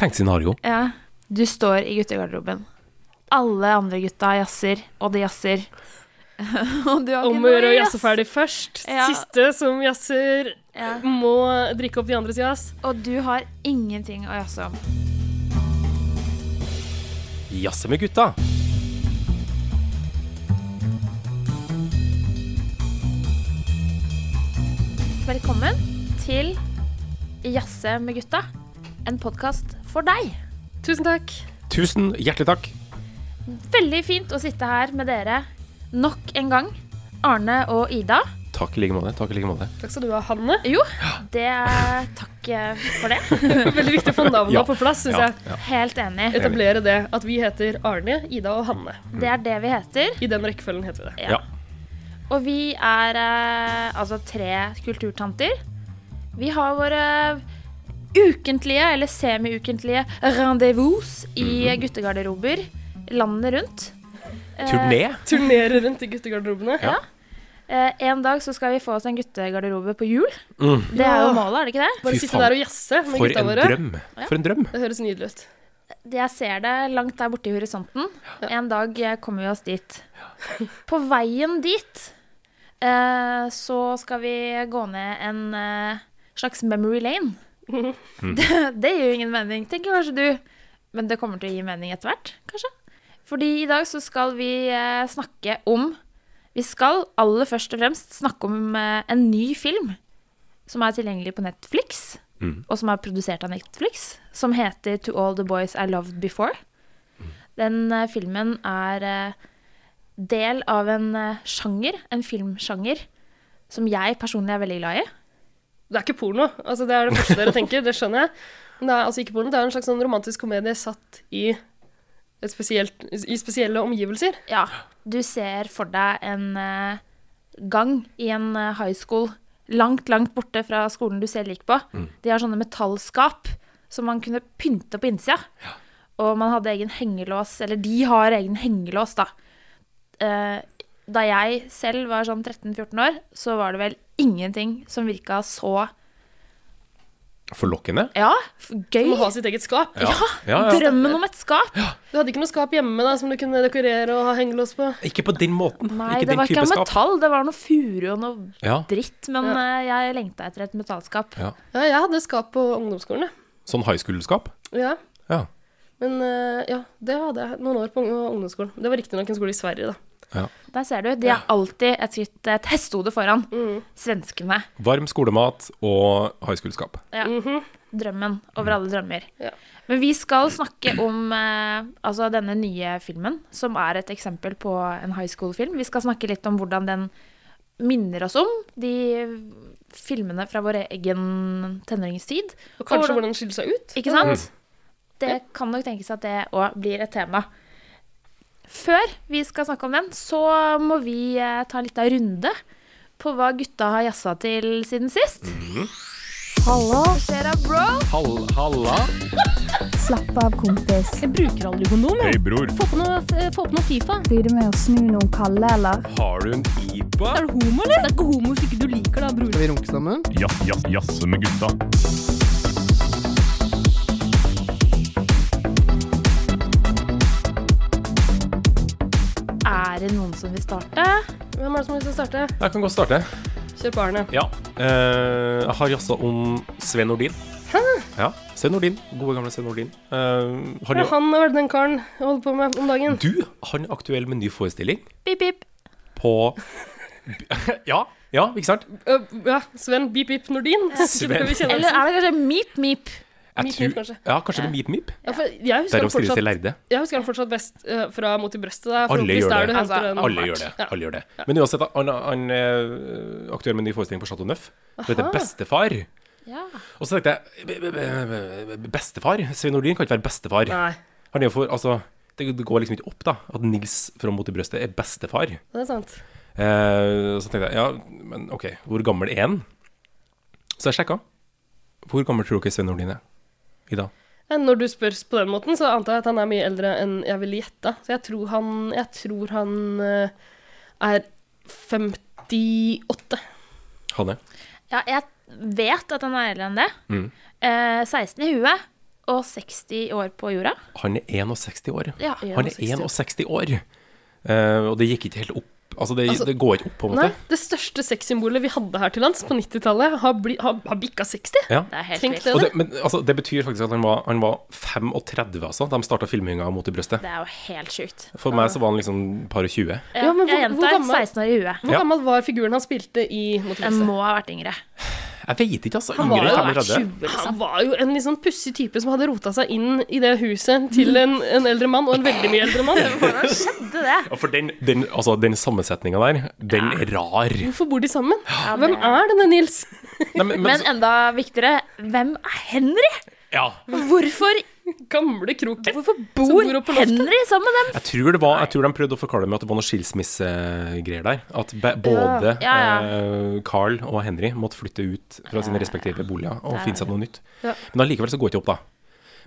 Tenkt scenario. Ja. Du står i guttegarderoben. Alle andre gutta jazzer, og de jazzer. og du har ikke Om å noe gjøre å jazz. jazze ferdig først. Ja. Siste som jazzer, Ja. må drikke opp de andres jazz. Og du har ingenting å jazze om. Jazze med gutta. Velkommen til Jazze med gutta. En podkast for deg. Tusen takk. Tusen hjertelig takk. Veldig fint å sitte her med dere nok en gang. Arne og Ida. Takk i like måte. Takk i like måte. Takk skal du ha, Hanne. Jo, det er Takk eh, for det. Veldig viktig å få navnene Ja. på plass, syns Ja, jeg. ja. Helt enig. Etablere det at vi heter Arne, Ida og Hanne. Det er det vi heter. I den rekkefølgen heter vi det. Ja. Ja. Og vi er eh, altså tre kulturtanter. Vi har våre ukentlige eller semiukentlige rendezvous i guttegarderober landet rundt. Eh, Turnere rundt i guttegarderobene. Ja. eh, en dag så skal vi få oss en guttegarderobe på jul. Mm. Det er jo målet, er det ikke det? Bare Fy sitte faen. der og jazze med For gutta en våre. drøm. For en drøm. Det høres nydelig ut. Jeg ser det langt der borte i horisonten. En dag eh, kommer vi oss dit. På veien dit eh, så skal vi gå ned en eh, slags memory lane. Det, det gir jo ingen mening, tenker kanskje du. Men det kommer til å gi mening etter hvert, kanskje. Fordi i dag så skal vi eh, snakke om Vi skal aller først og fremst snakke om eh, en ny film som er tilgjengelig på Netflix, Mm. og som er produsert av Netflix, som heter To All The Boys I Loved Before. Den eh, filmen er eh, del av en eh, sjanger, en filmsjanger, som jeg personlig er veldig glad i. Det er ikke porno. Altså, det er det første dere tenker, det skjønner jeg. Men det er altså ikke porno. Det er en slags sånn romantisk komedie satt i, et spesielt, i spesielle omgivelser. Ja, du ser for deg en uh, gang i en eh, high school langt, langt borte fra skolen du ser lik på. De har sånne metallskap som man kunne pynte på innsida. Og man hadde egen hengelås, eller de har egen hengelås, da. Eh, da jeg selv var sånn 13-14 år, så var det vel ingenting som virka så Forlokkende. Ja, gøy. Som Må ha sitt eget skap. Ja. Ja, ja. Drømmen om et skap. Du hadde ikke noe skap hjemme da, som du kunne dekorere og ha hengelås på? Ikke på den måten. Nei, ikke det var ikke av metall, det var noe furu og noe Ja. dritt. Men eh, jeg lengta etter et metallskap. ja. Ja, jeg hadde skap på ungdomsskolen. Sånn high school-skap. Ja. Ja. Men eh, ja, det hadde jeg noen år på ungdomsskolen. Det var riktignok en skole i Sverige, da. Der ser du, de er alltid et skritt et hestehode foran. Svenskene. Varm skolemat og highschoolskap. Ja. Mm -hmm. Drømmen over alle drømmer. Ja. Men vi skal snakke om eh, altså denne nye filmen, som er et eksempel på en high school-film. Vi skal snakke litt om hvordan den minner oss om de filmene fra vår egen tenåringstid. Og kanskje hvordan- hvordan den skiller seg ut. Ikke sant? Det kan nok tenkes at det òg blir et tema. Før vi skal snakke om den, så må vi eh, ta en liten runde på hva gutta har jazza til siden sist. Hallo, Hva skjer da, bro? Hall, halla. slapp av kompis. Jeg bruker aldri kondom. Hei, bror. Få på noe, få på noe Fifa. Blir det med å snu noen kalde, eller? Har du en IPA? Er du homo, eller? Det er ikke homo hvis ikke du liker det, bror. Skal vi runke sammen? Ja, jazze med gutta. Er det noen som vil starte? Hvem er det som har å starte? Jeg kan godt starte. Kjør på, Arne. Ja. Eh, jeg har jazza om Sven Nordin. Hæ? Ja, Sven Nordin. Gode, gamle Sven Nordin. Eh, han, Ja, han har vært den karen jeg holder på med om dagen. du, han er aktuell med ny forestilling Pip, pip. på Ja, ja, ikke sant? Uh, ja, Sven Beep Beep Nordin. Sven. Eller er det kanskje Meep Meep? Meep, kanskje. Ja, kanskje det Meep Meep? Ja, for jeg husker, Der å fortsatt, lærde. jeg husker han fortsatt best uh, fra Mot i brøstet. Det er Alle gjør der det. Altså. Alle gjør det. Ja. alle gjør det Men uansett, han, han uh, aktuell med en ny forestilling på Chateau Neuf. Det heter Bestefar. Ja. Og så tenkte jeg be- be- be- be- Bestefar? Svein Nordin kan ikke være bestefar. Nei, Han for, altså, det, det går liksom ikke opp, da, at Nils fra Mot i brøstet er bestefar. det er sant. Uh, så tenkte jeg, ja, men OK, hvor gammel er han? Så jeg sjekka. Hvor gammel tror dere Svein Nordin er i dag? Når du spør på den måten, så antar jeg at han er mye eldre enn jeg ville gjette. Så jeg tror han, jeg tror han øh, er 58. Hanne? ja, jeg vet at han er eldre enn det. Mm. Eh, 16 i huet og 60 år på jorda. Han er 61 år. Ja, Han er 61 år. Eh, og det gikk ikke helt opp. Altså, det, Altså, det går ikke opp, på en Nei, måte. det største sexsymbolet vi hadde her til lands på 90-tallet, har, bli- har, har bikka 60. Ja. Det er helt Tenk det. Og det, men altså, det betyr faktisk at han var, han var 35, altså. De starta filminga mot i brøstet. Det er jo helt sjukt. For meg så var han liksom par og 20. Ja, men hvor- jeg hvor gjentar gammel- 16 år i huet. Hvor gammel var figuren han spilte i Mot Jeg må ha vært yngre. Jeg vet ikke, altså. Han var Yngre jo enn 35. 20, liksom. Han var jo en litt sånn pussig type som hadde rota seg inn i det huset til en, en eldre mann, og en veldig mye eldre mann. Hvordan skjedde det? Ja, for den, den, altså, den sammensetninga der, den er rar. Hvorfor bor de sammen? Ja, Hvem er denne Nils? Nei, men, men, Men enda viktigere, hvem er Henry? ja, Hvorfor, Gamle kroken. hvorfor bor. Henry sammen med dem? jeg tror, det var, jeg tror de prøvde å forklare det med at det var noe skilsmissegreier der. At både Ja, ja. eh, Carl og Henry måtte flytte ut fra sine respektive boliger og finne seg noe nytt. Ja. Men allikevel så går det ikke opp, da.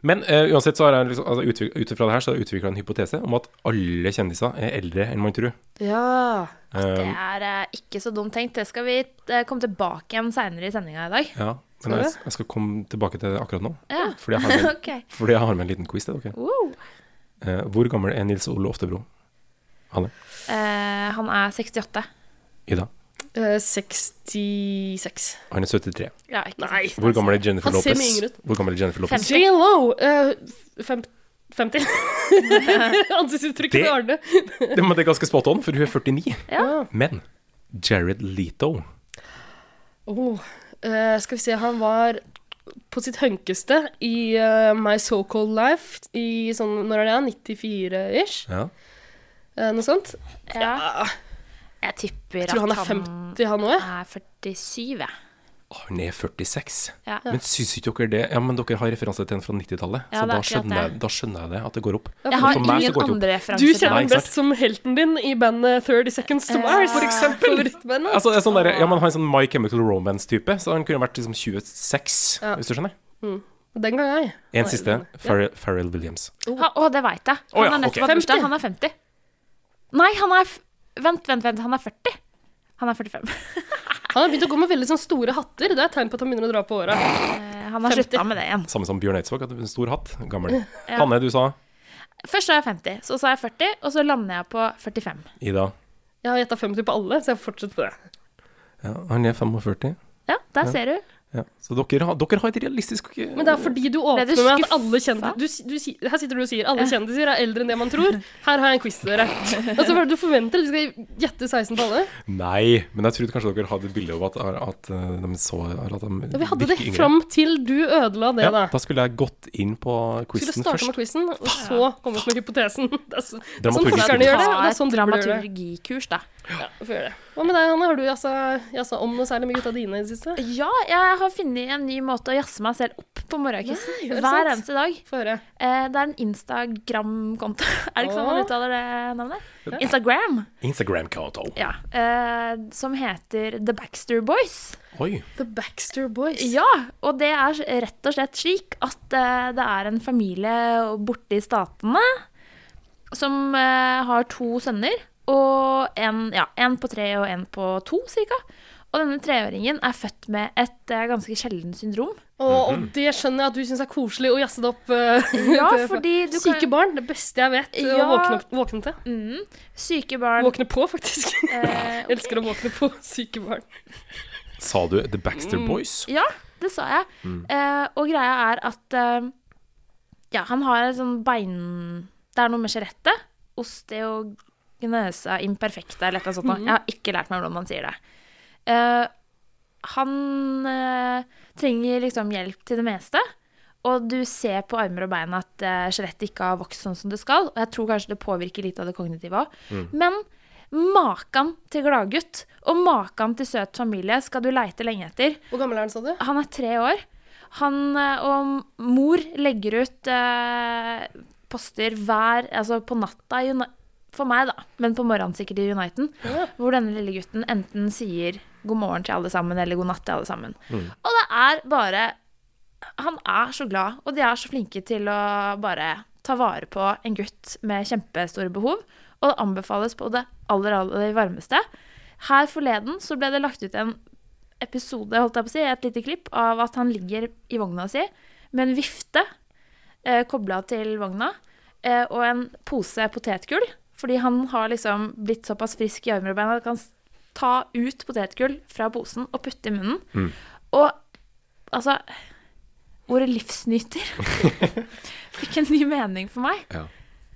Men uh, uansett så har jeg liksom, altså, ut ifra det her så har jeg utvikla en hypotese om at alle kjendiser er eldre enn man tror. Ja. Det Eh, er uh, ikke så dumt tenkt. Det skal vi uh, komme tilbake igjen seinere i sendinga i dag. ja, men jeg, jeg skal komme tilbake til det akkurat nå. Ja. Fordi jeg har med, Ok. fordi jeg har med en liten quiz til dere. Wow. Eh, hvor gammel er Nils Ole Oftebro? Han er, han er 68. Ida? Eh, 66. Han er 73. Ja, ikke Nei. Hvor gammel er Jennifer Han ser Lopez? mye yngre ut. Hvor gammel er Jennifer Lopez? 50. J.Lo! Uh, fem, 50. Ansiktsuttrykket Det- til Arne. Det, men det er ganske spot on, for hun er 49. Ja. Men Jared Leto Oh, eh, skal vi se, han var på sitt hønkeste i eh, My So Called Life i sånn, når er det, 94-ish? ja. Eh, noe sånt. Ja. Jeg tipper Jeg tror han er 50 han òg, er 47, jeg. Han er 46. Ja. Men syns ikke dere det Ja, men dere har referanse til en fra 90-tallet, Ja, så da skjønner, jeg, det. da skjønner jeg det, at det går opp. Jeg har ingen andre referanser. til kjenner ham best som helten din i bandet 30 Seconds to Mars, for eksempel. Altså, det er sånn der, ja, men Han en sånn My Chemical Romance-type, så han kunne vært liksom 26, Ja. hvis du skjønner. Den gang jeg. En siste. Farrell Pharrell Williams. Ha, oh, det veit jeg. Han Å ja, har nettopp ok. hatt bursdag. 50. Han er 50. Nei, han er f Vent, vent, vent. Han er 40. Han er 45. Han har begynt å gå med veldig sånn store hatter. Det er et tegn på at han begynner å dra på åra. Eh, Han har 50. slutta med det igjen. Samme som Bjørn Eidsvåg, hadde en stor hatt. Gammel. Ja. Hanne, du sa Først sa jeg 50, så sa jeg 40, og så lander jeg på 45. Ida. Jeg har gjetta 50 på alle, så jeg fortsetter på det. Ja, han er 45. Ja, der ser du. Ja. Så dere har, dere har et realistisk Men det er fordi du åpner du med at alle kjendiser du, du, Her sitter du og sier alle kjendiser er eldre enn det man tror. Her har jeg en quiz til dere. Altså, hva er det du forventer? Du skal gjette 16 på alle? Nei, men jeg trodde kanskje dere hadde et bilde av at, at uh, de så at de Ja, vi hadde det yngre. fram til du ødela det, Ja, da. da skulle jeg gått inn på Du skulle quizen starte med først. quizen, og så komme ut med hypotesen. Det er, så, det er sånn forskerne gjør det, det er sånn dramaturgikurs, da. Ja, får gjøre det. Hva med deg, Hanne? Har du jazza, om noe særlig med gutta dine i det siste? Ja, jeg har funnet en ny måte å jazze meg selv opp på morgenkvisten. Nei, er Hver eneste dag. Få høre. Eh, det er en Instagram-konto. Er det ikke sånn man uttaler det navnet? Instagram. Instagram-konto. Ja. Eh, som heter The Baxter Boys. Oi. The Baxter Boys. Ja, og det er rett og slett slik at eh, det er en familie borte i Statene som har to sønner, og en, ja, en på tre og en på to, cirka. Og denne treåringen er født med et uh, ganske sjeldent syndrom. Og, og det skjønner jeg at du syns er koselig å jazze det opp. Uh, Ja, fordi du kan- Syke barn, det beste jeg vet eh, Ja. å våkne, opp- våkne til. Mm. Syke barn Våkne på, faktisk. eh, Jeg elsker å våkne på syke barn. Sa du The Baxter Mm. Boys? Ja, det sa jeg. Eh, og greia er at Ja, han har en sånn bein... Det er noe med skjelettet. Osteognøsa eller et eller annet sånt. noe. Jeg har ikke lært meg hvordan man sier det. Uh, han uh, trenger liksom hjelp til det meste. Og du ser på armer og bein at uh, skjelettet ikke har vokst sånn som det skal. Og jeg tror kanskje det påvirker litt av det kognitive òg. Men makan til gladgutt og makan til søt familie skal du leite lenge etter. Hvor gammel er han, sa du? Han er tre år. Han og mor legger ut eh, poster hver Altså på natta i For meg, da, men på morgenen sikkert i Uniten. Ja. Hvor denne lille gutten enten sier god morgen til alle sammen eller god natt til alle sammen. Og det er bare Han er så glad, og de er så flinke til å bare ta vare på en gutt med kjempestore behov. Og det anbefales på det aller, aller varmeste. Her forleden så ble det lagt ut en episode, holdt jeg på å si, et lite klipp av at han ligger i vogna si med en vifte eh, kobla til vogna, eh, og en pose potetgull. Fordi han har liksom blitt såpass frisk i armer og bein at han kan ta ut potetgull fra posen og putte i munnen. Mm. Og altså Ordet livsnyter fikk en ny mening for meg.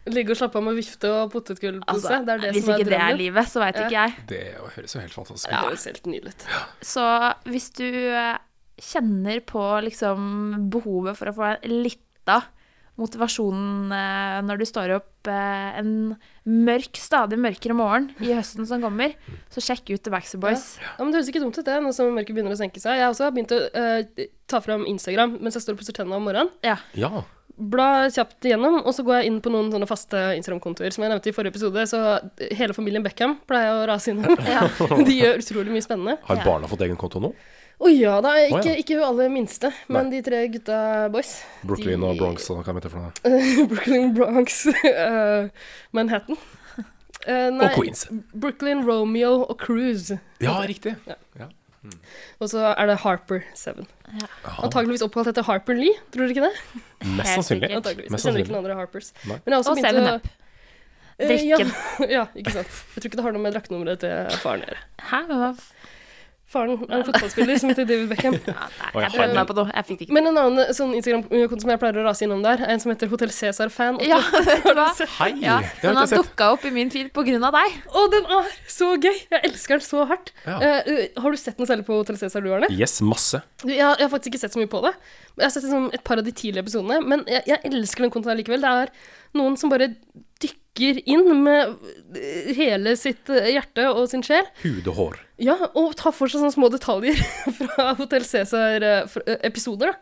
Ligge og slappe av med vifte og potetgullpose. Altså, det er det hvis som er ikke det er livet, så veit Ja. ikke jeg. Det høres jo helt fantastisk ut. Det høres helt nydelig ut. Så hvis du eh, kjenner på liksom behovet for å få en lita motivasjon eh, når du står opp eh, en mørk, stadig mørkere morgen i høsten som kommer, så sjekk ut The Backstreet Boys. Ja, men Det høres ikke dumt ut, det, nå som mørket begynner å senke seg. Jeg har også begynt å uh, ta fram Instagram mens jeg står og pusser tennene om morgenen. Ja. Ja. Bla kjapt igjennom, og så går jeg inn på noen sånne faste Instagram-kontoer. Som jeg nevnte i forrige episode, så hele familien Beckham pleier jeg å rase innom. De gjør utrolig mye spennende. Har barna fått egen konto nå? Å ja da, ikke, oh, ja. ikke hun aller minste, men de tre gutta boys. Brooklyn De- og Bronx og hva heter det for noe? Brooklyn, Bronx, uh, Manhattan. Uh, nei, Og Queens. Brooklyn, Romeo og Cruise. Ja, riktig. Og så er det Harper 7. Ja. Antakeligvis oppkalt etter Harper Lee, tror dere ikke det? Mest sannsynlig. Antageligvis. Mest Jeg kjenner ikke noen andre Harpers. Nei. Men jeg har også Og begynt 7-Up. å Eh, Drikken. Ja, ja, ikke sant. Jeg tror ikke det har noe med draktenummeret til faren å gjøre. Hæ? Men hva f- Faren er en fotballspiller som heter David Beckham. ja, nei, jeg prøvde meg på noe. Jeg fikk det ikke. Men en annen sånn Instagram-konto som jeg pleier å rase innom der, er en som heter Hotell Cæsar-fan. Ja, vet du hva? Hei! Ja, den har dukka opp i min feed på grunn av deg. Å, den er så gøy! Jeg elsker den så hardt. Ja. Eh, uh, har du sett den særlig på Hotell Cæsar, du, Arne? Yes, masse. Jeg, har- jeg har faktisk ikke sett så mye på det. Jeg har sett liksom et par av de tidlige episodene, men jeg, jeg elsker den kontoen likevel. Det er noen som bare dykker inn med eh, hele sitt eh, hjerte og sin sjel. Hud og hår. Ja, og tar for seg sånne små detaljer fra Hotell Cæsar-episoder.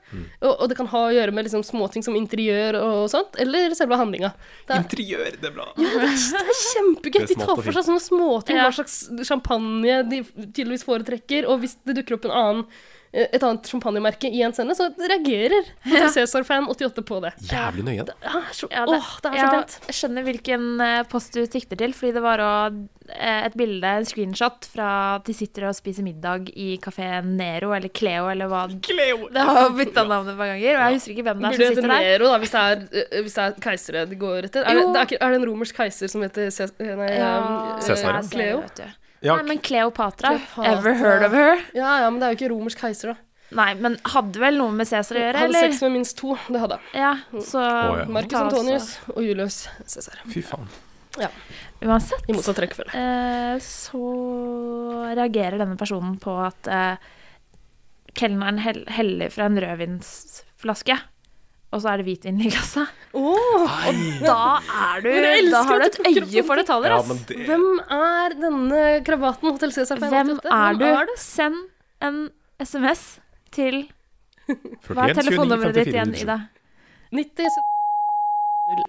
Og, og det kan ha å gjøre med liksom småting som interiør og sånt, eller selve handlinga. Det er, Interiør, det er bra. ja, det er, det er kjempegøy. De tar for seg sånne småting, Ja. hva slags champagne de tydeligvis foretrekker, og hvis det dukker opp en annen eh, et annet champagnemerke i en scene, så reagerer ja. Cæsar-fan 88 på det. Jævlig nøye. Det er så, Ja, det, åh, det er så ja, fint. jeg skjønner hvilken eh, post du sikter til, fordi det var òg et bilde, en screenshot, fra at de sitter og spiser middag i kafé Nero, eller Cleo, eller hva Cleo! Det har bytta navnet et par ganger, og jeg husker ikke hvem det er Burde som sitter der. Nero, da, hvis det er, eh, hvis det er keisere det går etter. Er det, er, det en romersk keiser som heter Cæsar? nei, Ja, eh, Cæsar, ja. jeg det, Cleo? vet du. Ja, Nei, men Kleopatra. Kleopatra. ever heard of her? Ja, ja, men det er jo ikke romersk keiser, da. Nei, men hadde vel noe med Cæsar å gjøre, eller? Hadde sex med minst to, det hadde jeg. Ja, så Oh, ja. Marcus Antonius og Julius Cæsar. fy faen. Ja. Uansett, I motsatt rekkefølge. eh, så reagerer denne personen på at eh, kelneren hell heller fra en rødvinsflaske, og så er det hvitvin i glasset. Åh, Da er du Da har du et øye for detaljer, ass. Ja, det Hvem er denne krabaten Hotell Cæsar fan Hvem 88? er du? Er? Send en SMS til Hva er telefonnummeret 29, ditt igjen, Ida? 90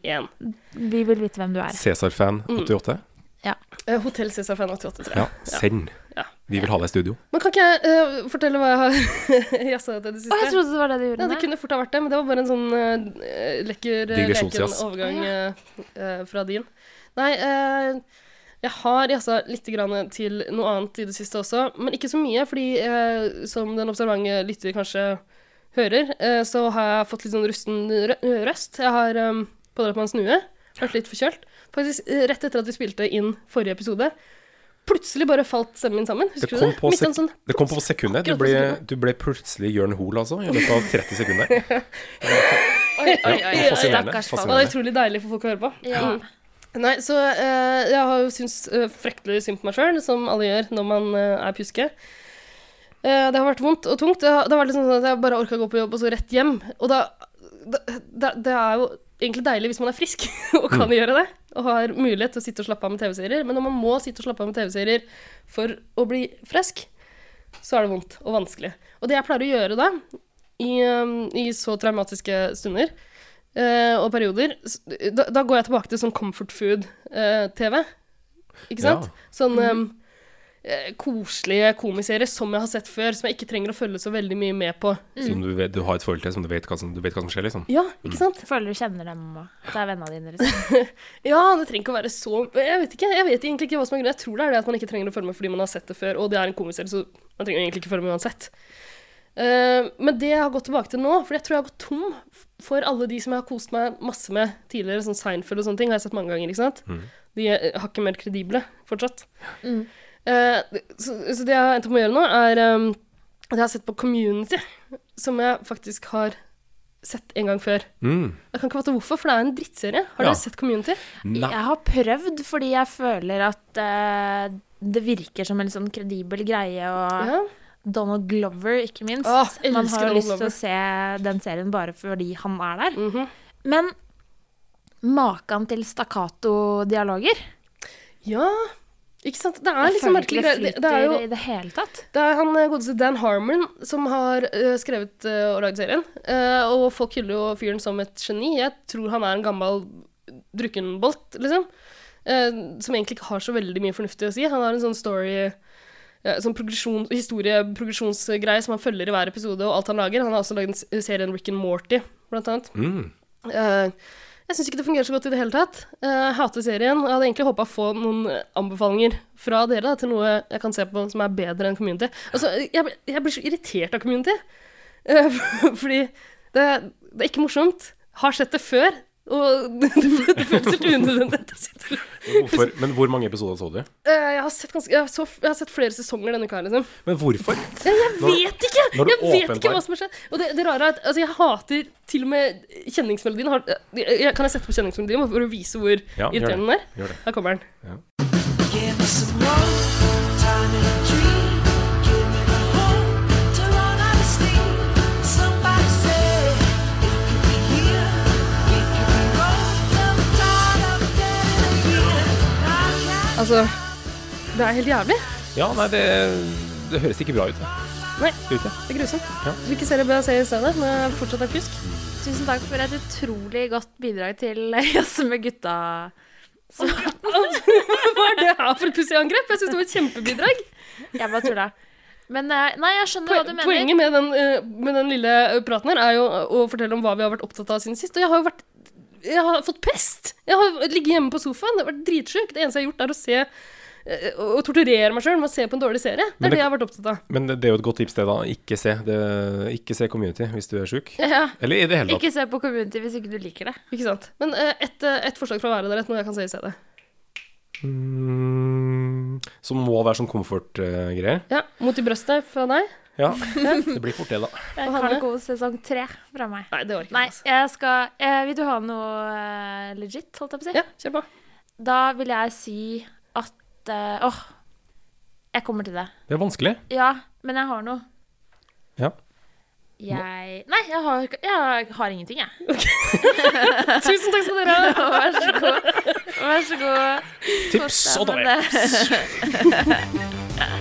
01. Vi vil vite hvem du er. Cæsar-fan 88. Eh, Hotell Cæsar 88, tror jeg. Ja, send. Ja. Vi vil ha deg i studio. Men kan ikke jeg uh, fortelle hva jeg har jazza til det siste? Å, jeg trodde det var det du gjorde. Ja, det kunne fort ha vært det, men det var bare en sånn uh, lekker, leken overgang uh, fra din. Nei, eh, jeg har jazza litt grann til noe annet i det siste også, men ikke så mye, fordi som den observante lytter kanskje hører, så har jeg fått litt sånn rusten rø røst. Jeg har um, pådratt meg en snue, vært litt forkjølt. Faktisk eh, rett etter at vi spilte inn forrige episode. Plutselig bare falt stemmen min sammen. Det Husker du kom det? på, sek sånn det kom på sekundet. Du ble, du ble plutselig Jørn Hoel, altså, i løpet av 30 sekunder. Oi, oi, Ja, oi, oi, fascinerende. stakkars Det var utrolig deilig for folk å høre på. Ja. Mm. Nei, så uh, jeg har jo syntes uh, fryktelig synd på meg sjøl, som alle gjør når man uh, er pjuske. Uh, det har vært vondt og tungt. Det har, det har vært liksom sånn at jeg bare orka gå på jobb og så rett hjem. Og da da, da, det er jo egentlig deilig hvis man er frisk og kan gjøre det. Og har mulighet til å sitte og slappe av med TV-serier. Men når man må sitte og slappe av med TV-serier for å bli frisk, så er det vondt og vanskelig. Og det jeg pleier å gjøre da, i, um, i så traumatiske stunder eh, og perioder, da, da går jeg tilbake til sånn comfort food-TV. ikke sant? Ja. Sånn um, eh, koselige komiserier som jeg har sett før, som jeg ikke trenger å følge så veldig mye med på. Som du, vet, du har et forhold til, som du vet hva som, vet hva som skjer, liksom. Ja, ikke sant? Mm. føler du kjenner dem, og det er vennene dine. Liksom. Ja, det trenger ikke å være så Jeg vet ikke, jeg vet egentlig ikke hva som er grunnen. Jeg tror det er det at man ikke trenger å følge med fordi man har sett det før, og det er en komiserie, så man trenger egentlig ikke følge med uansett. Uh, men det jeg har gått tilbake til nå, for jeg tror jeg har gått tom for alle de som jeg har kost meg masse med tidligere, sånn Seinfeld og sånne ting, har jeg sett mange ganger, ikke sant? De er eh, hakket mer kredible fortsatt. Eh, så, så det jeg har endt opp med å gjøre nå, er um, at jeg har sett på Community, som jeg faktisk har sett en gang før. Mm. Jeg kan ikke fatte hvorfor, for det er en drittserie. Har Ja. dere sett Community? Nei. Jeg har prøvd fordi jeg føler at uh, det virker som en sånn kredibel greie, og Ja. Donald Glover, ikke minst. Åh, Man har jo lyst til å se den serien bare fordi han er der. Mhm. Men maken til stakkato-dialoger ja. Ikke sant? Det er liksom merkelig det. Det, det er jo i det hele tatt. Det er han eh, godeste Dan Harmon som har uh, skrevet uh, og lagd serien. Uh, og folk hyller jo fyren som et geni. Jeg tror han er en gammel drukkenbolt, liksom. Eh, som egentlig ikke har så veldig mye fornuftig å si. Han har en sånn story Sånn progresjon, historie-progresjonsgreie som han følger i hver episode, og alt han lager. Han har også lagd serien Rick and Morty, blant annet. Mm. Eh, jeg syns ikke det fungerer så godt i det hele tatt. Eh, Jeg hater serien. Jeg hadde egentlig håpa å få noen eh, anbefalinger fra dere da, til noe jeg kan se på som er bedre enn Community. Altså, jeg, jeg blir så irritert av Community. Eh, Fordi det, det er ikke morsomt. Har sett det før. Og det, det føles helt unødvendig. Men Hvorfor? Men hvor mange episoder så du? Eh, Jeg har sett, ganske, jeg har, så, jeg har sett flere sesonger denne uka, liksom. Men hvorfor? Jeg Når- vet ikke! når Jeg vet ikke hva som har skjedd. Og det, det rare er at altså, jeg hater til og med kjenningsmelodien. Har, jeg, jeg, kan jeg sette på kjenningsmelodien for å vise hvor Ja, irriterende den er? Her kommer den. Give Altså, det er helt jævlig. Ja, nei, det, det høres ikke bra ut. det. Nei. Det? Er grusomt. Ja. Hvilke serier bør jeg se i stedet Men jeg fortsatt er pjusk? Tusen takk for et utrolig godt bidrag til Jazze med gutta. Hva er det her for et pussig angrep? Jeg syns det var et kjempebidrag. Jeg bare tulla. Men eh, nei, jeg skjønner hva du mener. Poenget med den, eh, med den lille eh, praten her er jo å fortelle om hva vi har vært opptatt av siden sist. Og jeg har jo vært Jeg har fått pest. Jeg har ligget hjemme på sofaen. jeg har vært dritsjuk. Det eneste jeg har gjort, er å se eh, å torturere meg sjøl med å se på en dårlig serie. Det er det- det jeg har vært opptatt av. Men det, det er jo et godt tips, det, da. Ikke se, det, ikke se Community hvis du er sjuk. Ja. Eller i det hele tatt. Ikke se på Community hvis ikke du liker det. Ikke sant? Men uh, ett et ett forslag fra hver av dere, noe jeg kan se i stedet. Mm, som må være sånn komfortgreier. Ja, Mot i brøstet fra deg. Ja, det blir fort det, da. Jeg Og kan Hanne? gå sesong tre fra meg. Nei, det ikke Nei, altså. jeg skal eh, Vil du ha noe eh, legit, holdt jeg på å si? Ja, kjør på. Da vil jeg si at eh, Åh, jeg kommer til det. Det er vanskelig. Ja, men jeg har noe. Ja. Jeg Nei, jeg har, jeg har ingenting, jeg. Tusen takk skal dere ha. Vær så god. Vær så god. Tips og Men det-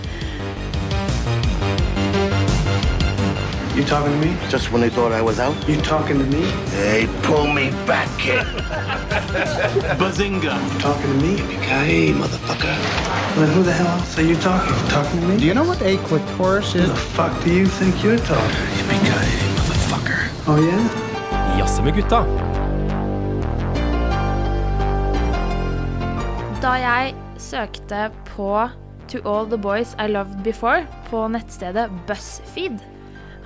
You talking to me? Just when they thought I was out, You talking to me? they pull me back in. Bazinga. Talking to me? Yippee-ki-yay, motherfucker. Then who the hell else are you talking? Talking to me? Do you know what a clitoris Who is? the fuck do you think you're talking? Yippee-ki-yay, motherfucker. Oh yeah? Jazze med gutta. Da jeg søkte på To All The Boys I Loved Before på nettstedet BuzzFeed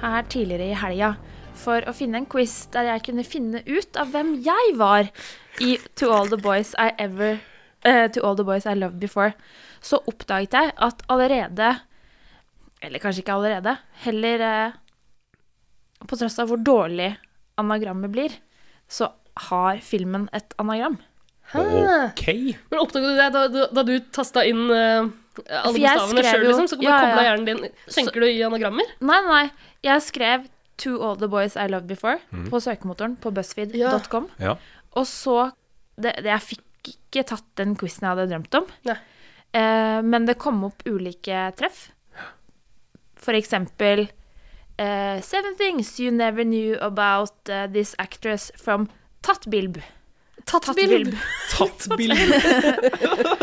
her tidligere i helga for å finne en quiz der jeg kunne finne ut av hvem jeg var i To All The Boys I Ever uh, To All The Boys I Loved Before, så oppdaget jeg at allerede Eller kanskje ikke allerede, heller uh, På tross av hvor dårlig anagrammet blir, så har filmen et anagram. Hæ? OK. Men oppdaget du det da, da, da du tasta inn eh, alle bokstavene sjøl, liksom? Så ja, kobla ja. hjernen din Tenker du i anagrammer? Nei, nei. Jeg skrev To All The Boys I Loved Before på søkemotoren på buzzfeed.com. Ja. Og så det, det, Jeg fikk ikke tatt den quizen jeg hadde drømt om. Nei. Eh, men det kom opp ulike treff. For eksempel eh, Seven things you never knew about uh, this actress from Tattbilb. Tattbilb. Tatt bilde.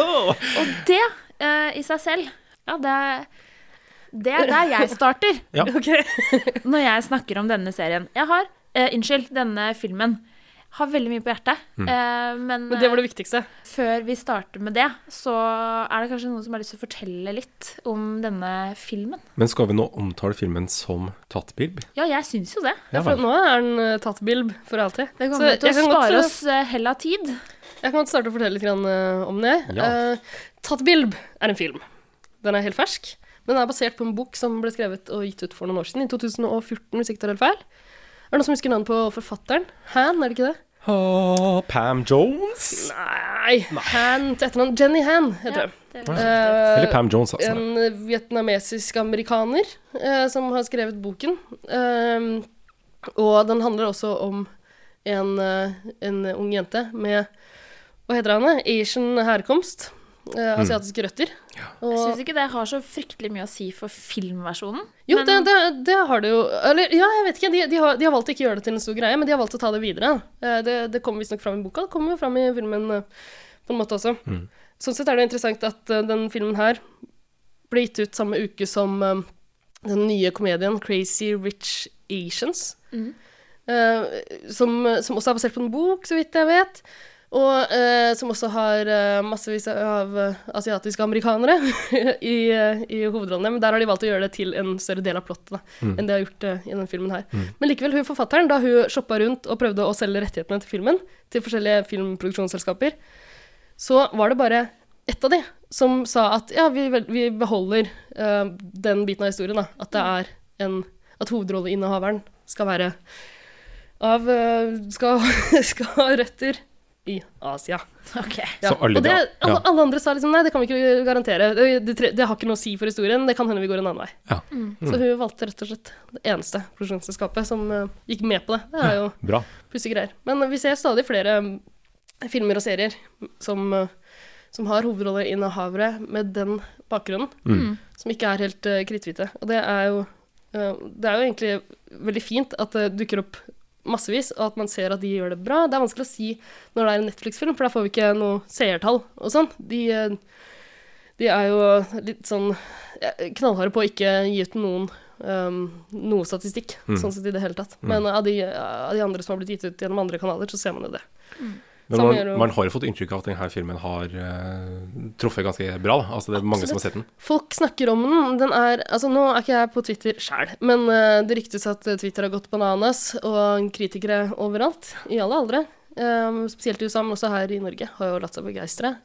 Og det eh, i seg selv Ja, det er det er der jeg starter. Ok. når jeg snakker om denne serien. Jeg har, uh, unnskyld, denne filmen har veldig mye på hjertet. Mm. Eh, men Men det var eh, det viktigste. før vi starter med det, så er det kanskje noen som har lyst til å fortelle litt om denne filmen. Men skal vi nå omtale filmen som tatt bilb? Ja, jeg syns jo det. Ja For nå er den eh, tatt bilb for alltid. Det Så kommer til å spare eh, oss eh, hell av tid. Jeg kan starte å fortelle litt eh, om det. Ja. Uh, Tatt bilb er en film. Den er helt fersk. Den er basert på en bok som ble skrevet og gitt ut for noen år siden, i 2014, hvis ikke tar helt feil. Er det noen som husker navnet på forfatteren? Han, er det ikke det? Uh, Pam Jones? Nei, Han til etternavn. Jenny Han heter det. det Eh, Eller Pam Jones, altså. en vietnamesisk amerikaner uh, som har skrevet boken. Og den handler også om en, en ung jente med Hva heter han, Asian herkomst. Uh, asiatiske røtter. Jeg Og, syns ikke det har så fryktelig mye å si for filmversjonen. jo, men- det, det, det har det jo Eller ja, jeg vet ikke. De, de, har, de har valgt å ikke gjøre det til en stor greie, men de har valgt å ta det videre. Uh, det, det kommer visstnok fram i boka. Det kommer jo fram i filmen uh, på en måte også. Sånn sett er det interessant at eh, den filmen her ble gitt ut samme uke som eh, den nye komedien Crazy Rich Asians. Eh, som, som også er basert på en bok, så vidt jeg vet. Og eh, som også har eh, massevis av eh, asiatiske amerikanere i, eh, i hovedrollene. Men der har de valgt å gjøre det til en større del av plottet da, enn de har gjort eh, i denne filmen her. Men likevel, hun forfatteren, da hun shoppa rundt og prøvde å selge rettighetene til filmen til forskjellige filmproduksjonsselskaper, så var det bare ett av de som sa at ja, vi, vi beholder eh, den biten av historien, da. At det er en At hovedrolleinnehaveren skal være av skal, skal ha røtter i Asia. Okay. Ja. Så alle og det, alle, ja. alle andre sa liksom nei, det kan vi ikke garantere. Det, det, det har ikke noe å si for historien. Det kan hende vi går en annen vei. Ja. Så hun valgte rett og slett det eneste produksjonsselskapet som uh, gikk med på det. Det er jo ja, pussige greier. Men vi ser stadig flere um, filmer og serier som, uh, som har hovedrolleinnehavere med den bakgrunnen, som ikke er helt uh, kritthvite. Og det er jo Det er jo egentlig veldig fint at det dukker opp massevis, og at man ser at de gjør det bra. Det er vanskelig å si når det er en Netflix-film, for da får vi ikke noe seertall og sånn. De, eh, de er jo litt sånn knallharde på å ikke gi ut noen um, noe statistikk, sånn sett i det hele tatt. Men av de, av de andre som har blitt gitt ut gjennom andre kanaler, så ser man jo det. Men man, man har jo fått inntrykk av at denne filmen har uh, truffet ganske bra. Da. Altså, det er mange som har sett den. Folk snakker om den. Den er Altså, nå er ikke jeg på Twitter sjæl, men uh, det ryktes at eh, Twitter har gått bananas, og kritikere overalt, i alle aldre, um, spesielt i USA, men også her i Norge, har jo latt seg begeistre.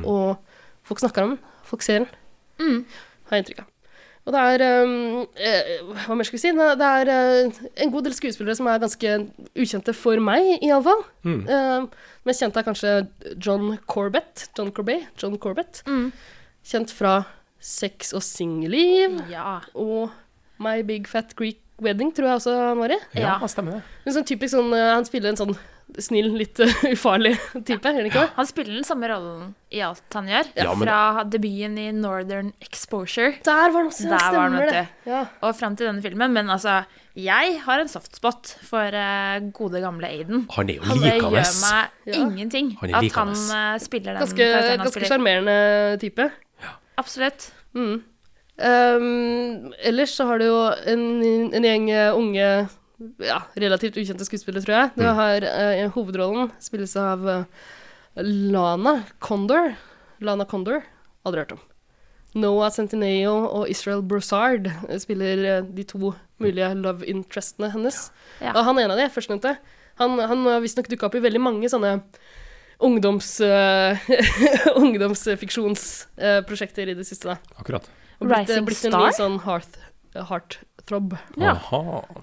Og folk snakker om den. Folk ser den. Har jeg inntrykk av. Og det er um, eh, Hva mer skal vi si? Det er uh, en god del skuespillere som er ganske ukjente for meg, iallfall. Mm. Uh, mest kjent er kanskje John Corbett. John Corbet. John Corbett. Kjent fra Sex og singelliv Ja. og My Big Fat Greek Wedding, tror jeg også han var i. Ja. stemmer det. En sånn typisk sånn Han spiller en sånn snill, litt uh, ufarlig type, Ja. han ikke det? Han spiller den samme rollen i alt han gjør. Ja, men- Fra debuten i Northern Exposure Der var han også, Der var han, det. Ja. og fram til denne filmen. Men altså, jeg har en softspot for uh, gode, gamle Aiden. Han er jo Det gjør meg Ja. ingenting Han at han eh, spiller den Ganske, karakteren han ganske sjarmerende type. Absolutt. Mm. Um, ellers så har du jo en, en gjeng unge, ja, relativt ukjente skuespillere, tror jeg. Du har eh, hovedrollen spilles av eh, Lana Condor. Lana Condor, aldri hørt om. Noah Centineo og Israel Broussard spiller eh, de to mulige love interestene hennes. Ja. Og han ene av de, førstnevnte, han, han har visstnok dukka opp i veldig mange sånne ungdoms, eh, ungdomsfiksjonsprosjekter i det siste. da. Akkurat. Og blitt, Rising blitt en Star? ny sånn heart, heartthrob. Ja.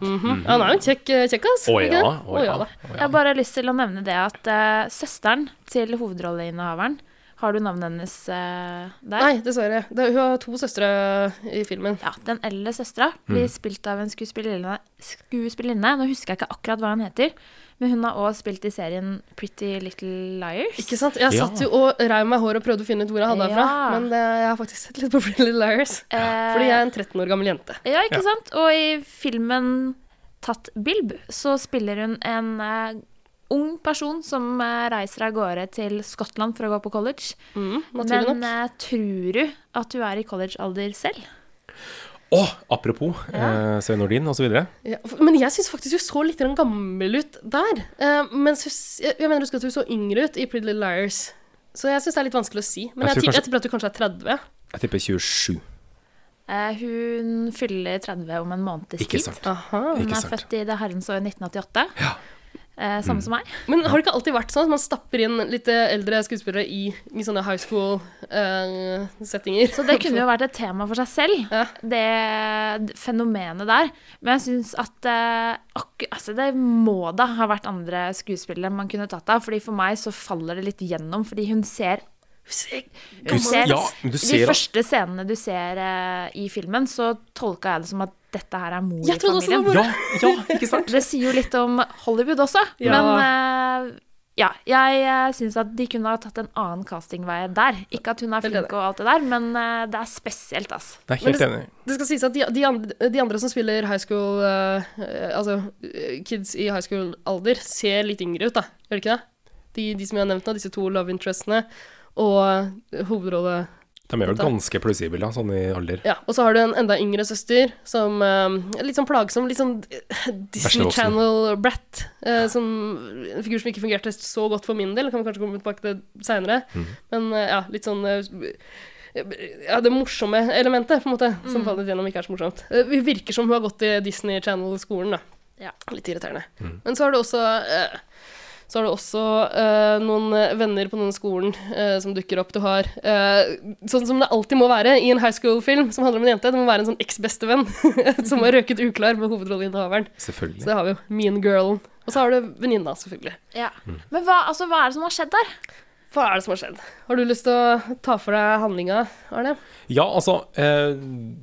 Mm -hmm. Han er jo en kjekk, kjekk ass. Å ikke ja. Å ja. Jeg har bare lyst til å nevne det at uh, søsteren til hovedrolleinnehaveren Har du navnet hennes uh, der? Nei, dessverre. Det, hun har to søstre i filmen. Ja, Den eldre søstera blir Mm. spilt av en skuespillerinne, skuespillerinne. Nå husker jeg ikke akkurat hva hun heter, men hun har også spilt i serien Pretty Little Liars. Ikke sant? Jeg satt jo og reiv meg hår og prøvde å finne ut hvor jeg hadde henne fra. Men det, jeg har faktisk sett litt på Pretty Little Liars. Eh, Fordi jeg er en 13 år gammel jente. Ja, ikke sant? Og i filmen Tatt Bilb så spiller hun en uh, ung person som eh, reiser av gårde til Skottland for å gå på college. Mm, Men nok. eh, tror du at du er i collegealder selv? Å, apropos eh, Svein Nordin osv. Ja, men jeg syns faktisk hun så litt gammel ut der. Eh, mens hun, jeg, jeg mener husker at hun så yngre ut i Pretty Little Liars. Så jeg syns det er litt vanskelig å si. Men Jeg jeg, tror kanskje- jeg tipper at hun kanskje er 30. Jeg tipper 27. Eh, hun fyller 30 om en måneds Ikke sant. Aha. Hun Ikke er sant. født i det herrens år 1988. Eh, samme som meg. Men har det ikke alltid vært sånn at man stapper inn litt eh, eldre skuespillere i, i sånne high school-settinger? Så det kunne jo vært et tema for seg selv, Ja. det fenomenet der. Men jeg syns at eh, altså det må da ha vært andre skuespillere man kunne tatt av. Fordi for meg så faller det litt gjennom, fordi hun ser ser, ja, De første scenene du ser uh, i filmen, så tolka jeg det som at dette her er mor i det familien. Ja, ja, ikke sant? Det sier jo litt om Hollywood også. Ja. Men uh, ja, jeg uh, syns at de kunne ha tatt en annen castingvei der. Ikke at hun er flink og alt det der, men uh, det er spesielt, altså. Det er helt det- enig. Det skal sies at de, de, andre, de andre som spiller high school eh, eh, Altså eh, kids i high school-alder, ser litt yngre ut, da. Gjør de ikke det? De, de som jeg har nevnt nå, disse to love interestene og hovedrolle... De er vel ganske plausible, da, sånn i alder. Ja, og så har du en enda yngre søster som eh, er litt sånn plagsom, litt sånn Disney Channel-brat. eh, som En figur som ikke fungerte så godt for min del, kan vi kanskje komme tilbake til seinere. Men eh, ja, litt sånn ja, det morsomme elementet, på en måte, som faller gjennom, ikke er så morsomt. Det virker som hun har gått i Disney Channel-skolen, da. Ja. Litt irriterende. Men så har du også eh, så har du også uh, noen eh, venner på denne skolen uh, som dukker opp. Du har eh, sånn som det alltid må være i en high school-film som handler om en jente. Det må være en sånn eks-bestevenn som har røket uklar med hovedrolleinnehaveren. Så det har vi jo. Mean Girlen. Og så har du venninna, selvfølgelig. Ja. Men hva, altså, hva er det som har skjedd der? Hva er det som har skjedd? Har du lyst til å ta for deg handlinga, Arne? Ja, altså eh,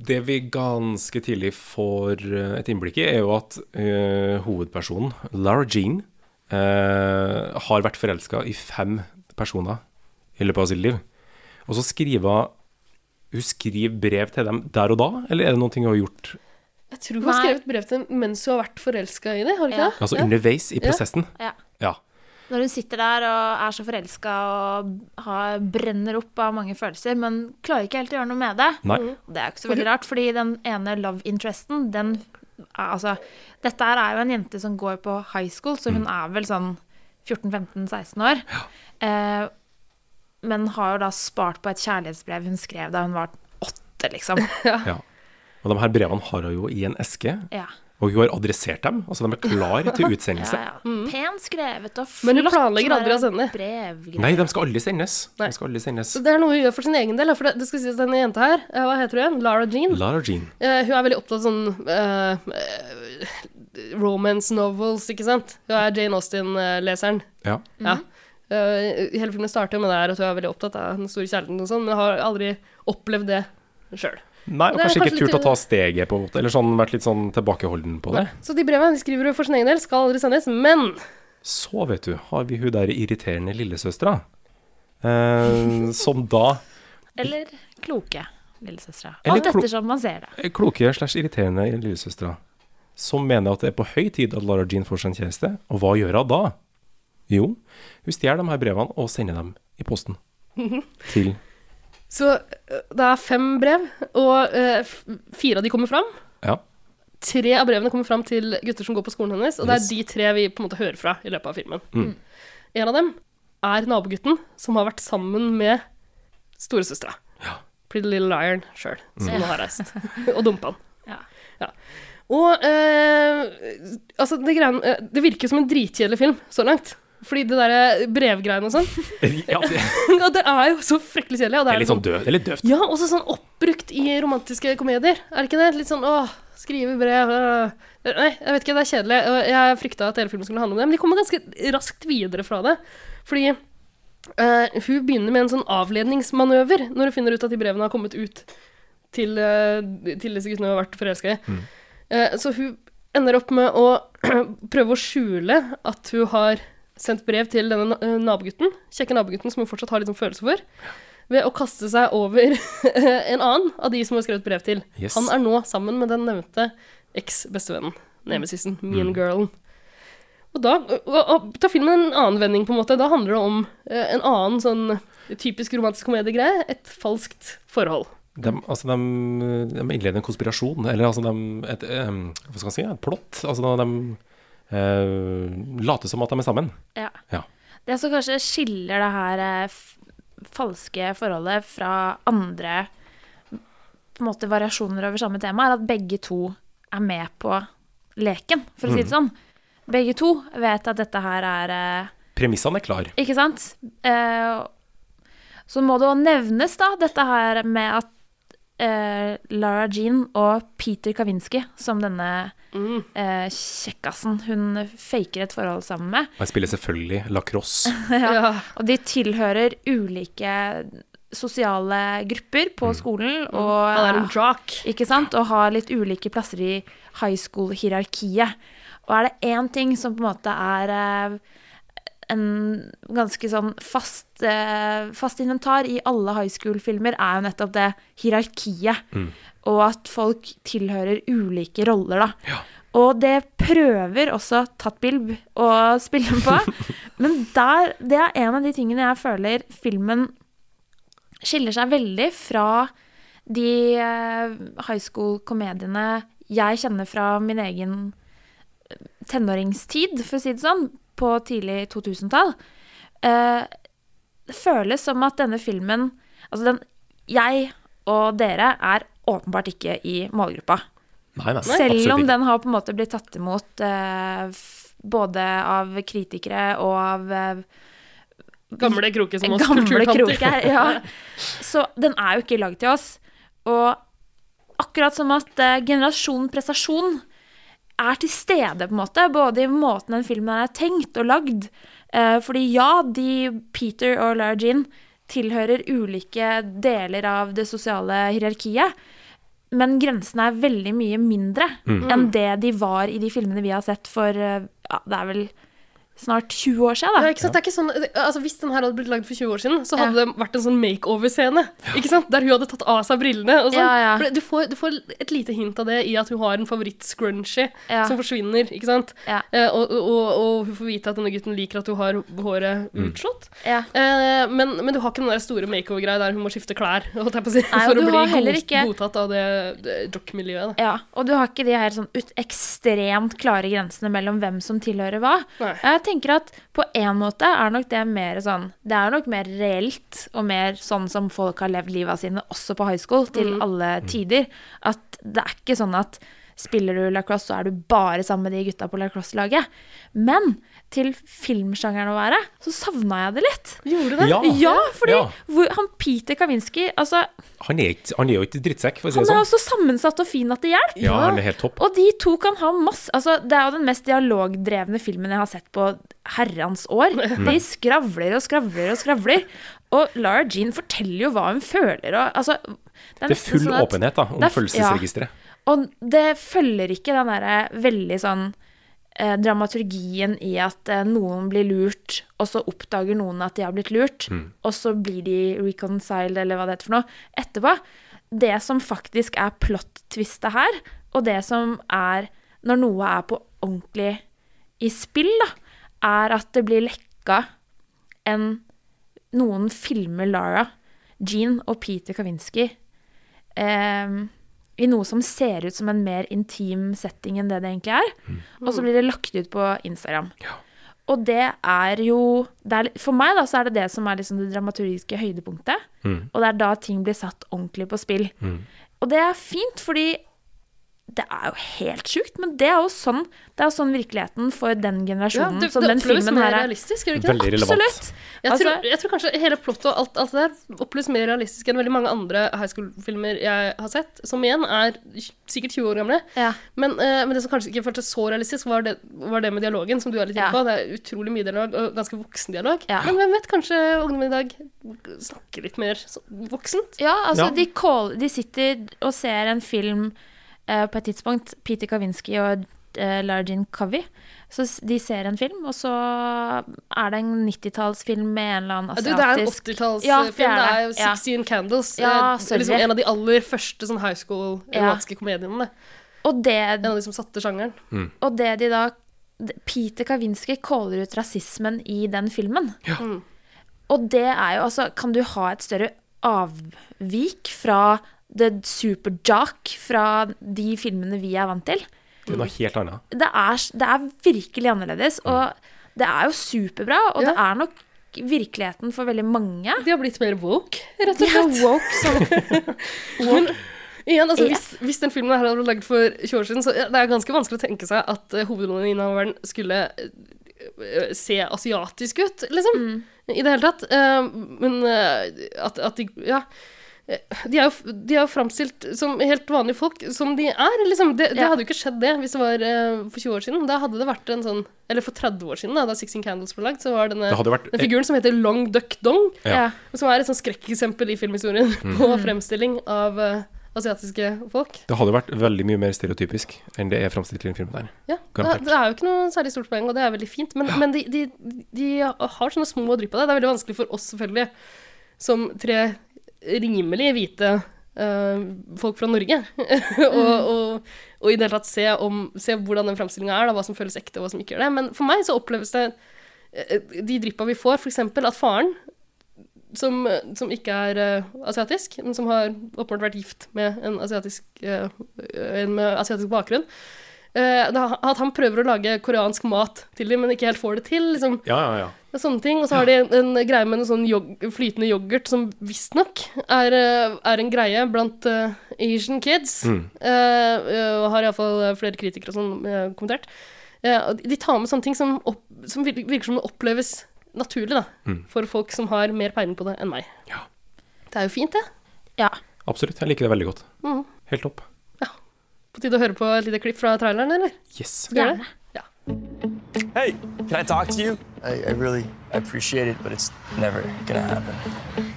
Det vi ganske tidlig får et innblikk i, er jo at eh, hovedpersonen, Lara Jean, eh, har vært forelska i fem personer i løpet av sitt liv. Og så skriver hun skriver brev til dem der og da, eller er det noe hun har gjort Jeg tror hun har skrevet brev til dem mens hun har vært forelska i det, har du ikke Ja. det? Altså underveis i prosessen? Ja. Ja. Når hun sitter der og er så forelska og har, brenner opp av mange følelser, men klarer ikke helt å gjøre noe med det. Nei. Det er jo ikke så veldig rart, fordi den ene love interesten, den Altså, dette er jo en jente som går på high school, så hun er vel sånn 14-15-16 år. Eh, men har jo da spart på et kjærlighetsbrev hun skrev da hun var åtte, liksom. ja. Og de her brevene har hun jo i en eske, Ja. Og hun har adressert dem. Altså de er klare til utsendelse. Ja, ja. Pen skrevet og flott. Men hun planlegger aldri å sende. Nei, de skal aldri sendes. De skal aldri sendes. Så det er noe hun gjør for sin egen del. For det, det skal sies denne jenta her, eh, hva heter hun igjen? Lara Jean. Lara Jean. Uh, hun er veldig opptatt av sånn eh, eh, romance novels, ikke sant? Hun er Jane Austen-leseren. Ja. Ja. Uh, hele filmen starter jo med det her at hun er veldig opptatt av den store kjærligheten og sånn, men har aldri opplevd det sjøl. Nei, og er kanskje ikke kanskje turt å ta steget, på en måte. Eller sånn, vært litt sånn tilbakeholden på det. Så de brevene de skriver for sin egen del, skal aldri sendes, men Så, vet du, har vi hun der irriterende lillesøstera. Eh, som da Eller kloke lillesøstera. Alt klo- ettersom man ser det. er kloke slash irriterende lillesøstera. Som mener at det er på høy tid at Lara Jean får seg en kjæreste. Og hva gjør hun da? Jo, hun stjeler de her brevene og sender dem i posten. Til Så eh, det er fem brev, og eh, fire av de kommer fram. Ja. Tre av brevene kommer fram til gutter som går på skolen hennes, og det Yes. er de tre vi på en måte hører fra i løpet av filmen. Mm. En av dem er nabogutten som har vært sammen med storesøstera. Ja. Pretty Little Lion sjøl, som Mm. har reist. og dumpa han. Ja. Ja. Og eh, altså, det, greiene, eh, det virker som en dritkjedelig film så langt. Fordi det derre brevgreiene og sånn ja det, ja, Det er jo så fryktelig kjedelig. Og det det er litt sånn det er litt døvt. ja, også sånn oppbrukt i romantiske komedier. Er det ikke det? Litt sånn åh, skrive brev øh. Nei, jeg vet ikke, det er kjedelig. Jeg frykta at hele filmen skulle handle om det. Men de kommer ganske raskt videre fra det. Fordi øh, hun begynner med en sånn avledningsmanøver når hun finner ut at de brevene har kommet ut til, øh, til disse guttene hun har vært forelska i. Mm. Eh, så hun ender opp med å prøve å skjule at hun har sendt brev til denne øh, nabogutten, kjekke nabogutten som hun fortsatt har litt sånn følelse for ved å kaste seg over en annen av de som hun har skrevet brev til. Yes. Han er nå sammen med den nevnte eks-bestevennen, nemesisen, Mean Girlen. Og da og, og, tar filmen en annen vending, på en måte. Da handler det om eh, en annen sånn typisk romantisk komediegreie. Et falskt forhold. De, altså, de, de innleder en konspirasjon, eller altså de, et, um, hva skal man si, et plott. Altså de eh, later som at de er sammen. Ja. Ja. Det som kanskje skiller det her eh, falske forholdet fra andre måte variasjoner over samme tema, er at begge to er med på leken, for å si det sånn. Begge to vet at dette her er eh, Premissene er klar. Ikke sant? Eh, så må det jo nevnes, da, dette her med at eh, Lara Jean og Peter Kavinsky, som denne eh, kjekkasen hun faker et forhold sammen med, Og jeg spiller selvfølgelig lacrosse. ja. Og de tilhører ulike sosiale grupper på skolen. Og, Han er en jock. Ikke sant? Og har litt ulike plasser i high school-hierarkiet. Og er det én ting som på en måte er eh, en ganske sånn fast, eh, fast inventar i alle high school-filmer, er jo nettopp det hierarkiet. Og at folk tilhører ulike roller, da. Og det prøver også Tatt Bilb å spille på. Men der, det er en av de tingene jeg føler filmen skiller seg veldig fra de eh, high school-komediene jeg kjenner fra min egen eh, tenåringstid, for å si det sånn, på tidlig 2000-tall. Eh, det føles som at denne filmen Altså, den Jeg og dere er åpenbart ikke i målgruppa. Nei, nei, Selv om den har på en måte blitt tatt imot eh, både av kritikere og av eh, Gamle kroker som oss kulturtanter. Ja. Så den er jo ikke lagd til oss. Og akkurat som at uh, generasjon prestasjon er til stede, på en måte, både i måten den filmen er tenkt og lagd. Eh, fordi ja, de Peter og Lara Jean tilhører ulike deler av det sosiale hierarkiet. Men grensene er veldig mye mindre enn det de var i de filmene vi har sett for eh, ja, det er vel snart 20 år siden. Ja, Da. ikke sant? Det er ikke sånn, altså Hvis den her hadde blitt lagd for 20 år siden, så hadde det vært en sånn makeover-scene. Ikke sant? Der hun hadde tatt av seg brillene. Og sånn. Ja, ja. For du, får, du får et lite hint av det i at hun har en favoritt-scrunchie Ja. som forsvinner. ikke sant? Ja. Eh, og, og, og hun får vite at denne gutten liker at hun har håret utslått. Ja. Eh, men, men du har ikke den der store makeover-greia der hun må skifte klær holdt jeg på å si, Nei, for å bli god, ikke- godtatt av det, det jock-miljøet. Ja, og du har ikke de her sånn ut ekstremt klare grensene mellom hvem som tilhører hva. Nei. Tenker at på en måte er nok det mer sånn Det er nok mer reelt og mer sånn som folk har levd livet sine også på high school, til alle tider. At det er ikke sånn at spiller du lacrosse, så er du bare sammen med de gutta på lacrosse-laget. Men til filmsjangeren å være, så savna jeg det litt. Gjorde du det? Ja, Ja, fordi Ja. hvor, han Peter Kavinsky altså, Han er, ikke, han er jo ikke drittsekk, for å si Han er sånn. også sammensatt og fin at det hjelper. Ja, han er helt topp. Og de to kan ha masse altså, Det er jo den mest dialogdrevne filmen jeg har sett på herrens år. De skravler og skravler og skravler. Og Lara Jean forteller jo hva hun føler og altså Det er nesten full sånn at- åpenhet da, om følelsesregisteret. Ja. Og det følger ikke den derre veldig sånn eh, dramaturgien i at eh, noen blir lurt, og så oppdager noen at de har blitt lurt, og så blir de reconciled, eller hva det heter for noe, etterpå. Det som faktisk er plot-twistet her, og det som er når noe er på ordentlig i spill, da, er at det blir lekka en Noen filmer Lara, Jean og Peter Kavinsky eh, i noe som ser ut som en mer intim setting enn det det egentlig er. Og så blir det lagt ut på Instagram. Og det er jo det er, For meg da, så er det det som er liksom det dramaturgiske høydepunktet. Og det er da ting blir satt ordentlig på spill. Og det er fint, fordi det er jo helt sjukt, men det er jo sånn Det er sånn virkeligheten for den Ja, generasjonen det, som det den filmen mer her er. realistisk, gjør det ikke det? Veldig relevant. Absolutt. Jeg, Altså- tror, jeg tror kanskje hele plottet og alt, alt det der oppleves mer realistisk enn veldig mange andre high school-filmer jeg har sett, som igjen er sikkert 20 år gamle. Ja. Men, uh, men det som kanskje ikke føltes så realistisk, var det, var det med dialogen, som du er litt inne Ja. på. Det er utrolig mye dialog, og ganske voksen dialog. Ja. Men hvem vet, kanskje ungdommen i dag snakker litt mer voksent? Ja, altså Ja. De, call, de sitter og ser en film på et tidspunkt, Peter Kavinsky og uh, Largin Covey. Så de ser en film, og så er det en 90-tallsfilm med en eller annen asiatisk du, det er en 80-tallsfilm. Ja, det, det er er det. jo Ja. 16 Candles. Ja, eh, liksom en av de aller første sånn high school-erotiske komediene. Og det, En av de som satte sjangeren. og det de da Peter Kavinsky caller ut rasismen i den filmen. Mm. Og det er jo altså Kan du ha et større avvik fra the super jock fra de filmene vi er vant til. Det er noe helt annet. Det er, det er virkelig annerledes, og det er jo superbra, og det er nok virkeligheten for veldig mange. De har blitt mer woke, rett De og er slett. woke som Men igjen, altså, hvis, hvis den filmen her hadde blitt laget for 20 år siden, så det er ganske vanskelig å tenke seg at uh, hovedrolleinnehaveren skulle uh, se asiatisk ut, liksom. I det hele tatt. Uh, men uh, at, at de Ja. Eh, De er, jo, de er framstilt som helt vanlige folk, som de er. Liksom. Det, det Ja. hadde jo ikke skjedd det hvis det var uh, for 20 år siden. Da hadde det vært en sånn Eller for 30 år siden, da, da Sixteen Candles ble lagd, så var denne, Det vært den figuren som heter Long Duck Dong, Ja. Ja. som er et sånn skrekkeksempel i filmhistorien på fremstilling av uh, asiatiske folk. Det hadde vært veldig mye mer stereotypisk enn det er framstilt i den filmen der. Ja, det, det er jo ikke noe særlig stort poeng, og det er veldig fint. Men, men de, de, de har sånne små drypp av det. Det er veldig vanskelig for oss, selvfølgelig, som tre rimelig hvite eh, folk fra Norge, og, og, og i det hele tatt se, om, se hvordan den framstillinga er, da, hva som føles ekte, og hva som ikke gjør det. Men for meg så oppleves det eh, de dryppa vi får, f.eks. at faren som, som ikke er uh, asiatisk, men som har åpenbart vært gift med en asiatisk, uh, en med asiatisk bakgrunn. uh, at han prøver å lage koreansk mat til dem, men ikke helt får det til. Liksom. Ja, ja, ja. Er sånne ting. Og så har de en, en greie med en sånn yog flytende yoghurt som visstnok er, eh, er en greie blant uh, Asian kids. Mm. Uh, eh, og har iallfall flere kritikere og sånn uh, kommentert. Uh, de tar med sånne ting som, opp, som virker som det oppleves naturlig da, Mm. for folk som har mer peiling på det enn meg. Ja. Det er jo fint, det. Ja. Absolutt. Jeg liker det veldig godt. Mm. Helt topp. På tide å høre på et lite klipp fra traileren, eller? Yes. Gjerne. Det? Ja. Hey, can I talk to you? I, I really I appreciate it, but it's never gonna happen.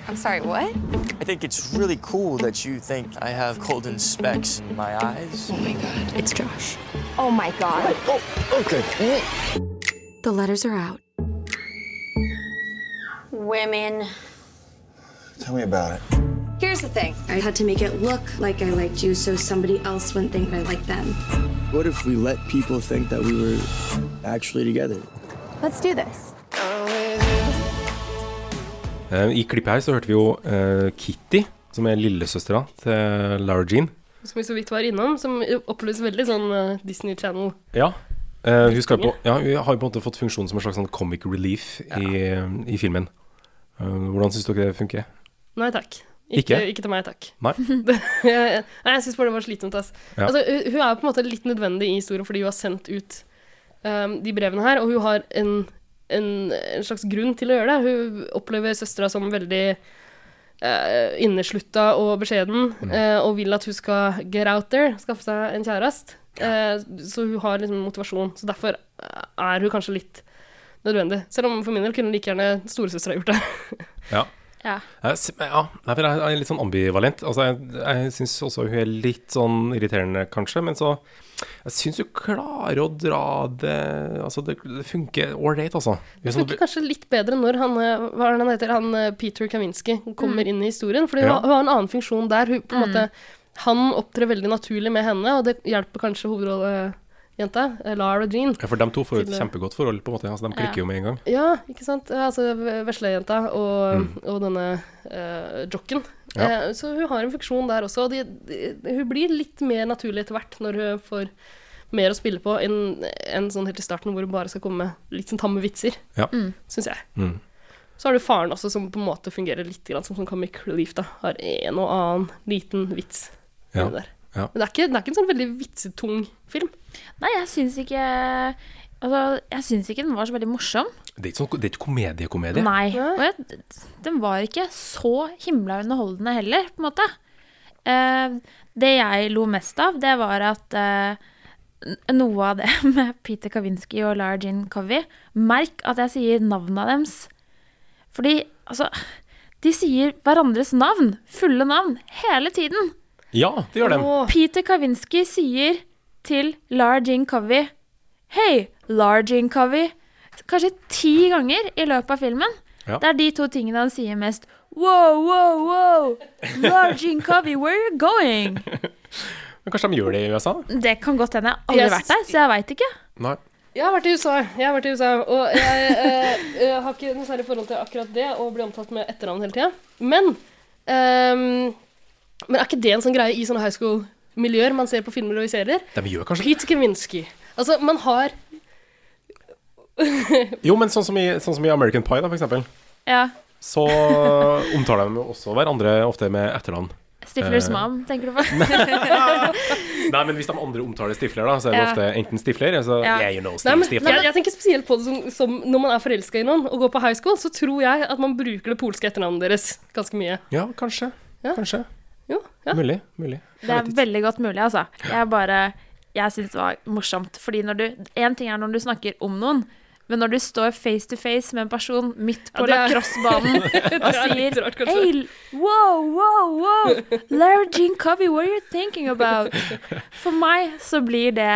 I'm sorry, what? I think it's really cool that you think I have golden specks in my eyes. Oh my god, it's Josh. Oh my god. Oh, okay. The letters are out. Women. Tell me about it. Here's the thing I had to make it look like I liked you so somebody else wouldn't think I liked them. What if we let people think that we were actually together? Let's do this. Eh, I klippet her så hørte vi jo uh, Kitty, som er lillesøstera til Lara Jean. Som vi så vidt var innom, som oppleves veldig sånn uh, Disney Channel. Ja. Uh, hun, skal på, ja, hun har jo på en måte fått funksjon som en slags sånn comic relief i, i filmen. Eh, hvordan syns dere det funker? Nei takk. Ikke, Ikke? til meg, takk. Nei? Jeg, nei, jeg syns bare det var slitsomt. Altså. Ja. Altså, hun hun er på en måte litt nødvendig i historien fordi hun har sendt ut um, de brevene her, og hun har en, en, en slags grunn til å gjøre det. Hun opplever søstera som veldig uh, inneslutta og beskjeden, eh, og vil at hun skal get out there, skaffe seg en kjæreste. Uh, så hun har liksom motivasjon. Så derfor er hun kanskje litt nødvendig. Selv om for min del kunne like gjerne storesøstera gjort det. Ja. Ja. Ja, for jeg er litt sånn ambivalent. Altså, jeg jeg syns også hun er litt sånn irriterende, kanskje, men så Jeg syns hun klarer å dra det Altså, det, det funker ålreit, altså. Det funker kanskje litt bedre når han, eh, hva er det han heter, han eh, Peter Kavinsky kommer inn i historien. Fordi hun, Ja. har- hun har en annen funksjon der. Hun, på en måte, han opptrer veldig naturlig med henne, og det hjelper kanskje hovedrollejenta, eh, Lara Jean. Ja, for de to får jo et kjempegodt forhold, på en måte. Altså, de klikker jo med en gang. Ja, ikke sant. Altså veslejenta og, og denne uh, jocken. Ja. Eh, så hun har en funksjon der også. Og de, de, hun blir litt mer naturlig etter hvert når hun får mer å spille på enn en sånn helt i starten hvor hun bare skal komme med litt sånn tamme vitser, Ja. Mm. syns jeg. Mm. Så har du faren også, som på en måte fungerer litt grann som sånn comic relief. da. Har en og annen liten vits Ja. der. Ja. Men det er, ikke, det er ikke en sånn veldig vitsetung film. Nei, jeg syns ikke Altså, jeg syns ikke den var så veldig morsom. Det er ikke, sånn, det er ikke komediekomedie. Nei. Og jeg, den var ikke så himla underholdende heller, på en måte. Eh, det jeg lo mest av, det var at eh, noe av det med Peter Kavinsky og Lara Jean Covey Merk at jeg sier navnene deres. Fordi, altså De sier hverandres navn, fulle navn, hele tiden. Ja, det gjør de. Peter Kavinsky sier til Lara Jean Covey Hei, Lara Jean Covey. Kanskje ti ganger i løpet av filmen. Ja. Det er de to tingene han sier mest. Wow, wow, wow! Lara Jean Covey, where are you going? Men kanskje de gjør det i USA? Det kan godt hende. Jeg har aldri Yes. vært der, så jeg veit ikke. Nei. Jeg har vært i USA, jeg har vært i USA, og jeg eh, jeg har ikke noe særlig forhold til akkurat det å bli omtalt med etternavn hele tida. Men ehm, Men er ikke det en sånn greie i sånne high school-miljøer man ser på filmer og i serier? De gjør kanskje Pete Kavinsky. Altså, man har Jo, men sånn som i, sånn som i American Pie, da, for eksempel. Ja. Så omtaler de jo også hverandre ofte med etternavn. Stiflers Eh, mom, tenker du på? Nei, men hvis de andre omtaler Stifler, da, så er det Ja. ofte enten Stifler, altså Ja. Yeah, you know, Nei, men, Stifler. jeg, jeg tenker spesielt på det som, som når man er forelska i noen og går på high school, så tror jeg at man bruker det polske etternavnet deres ganske mye. Ja, kanskje. Ja. Kanskje. Jo, ja. Mulig. Mulig. Det er veldig godt mulig, altså. Jeg bare Jeg syns det var morsomt. Fordi når du Én ting er når du snakker om noen, men når du står face to face med en person midt på Ja, lacrossebanen og er sier rart. Hey, wow, wow, wow! Lara Jean Covey, what are you thinking about? For meg så blir det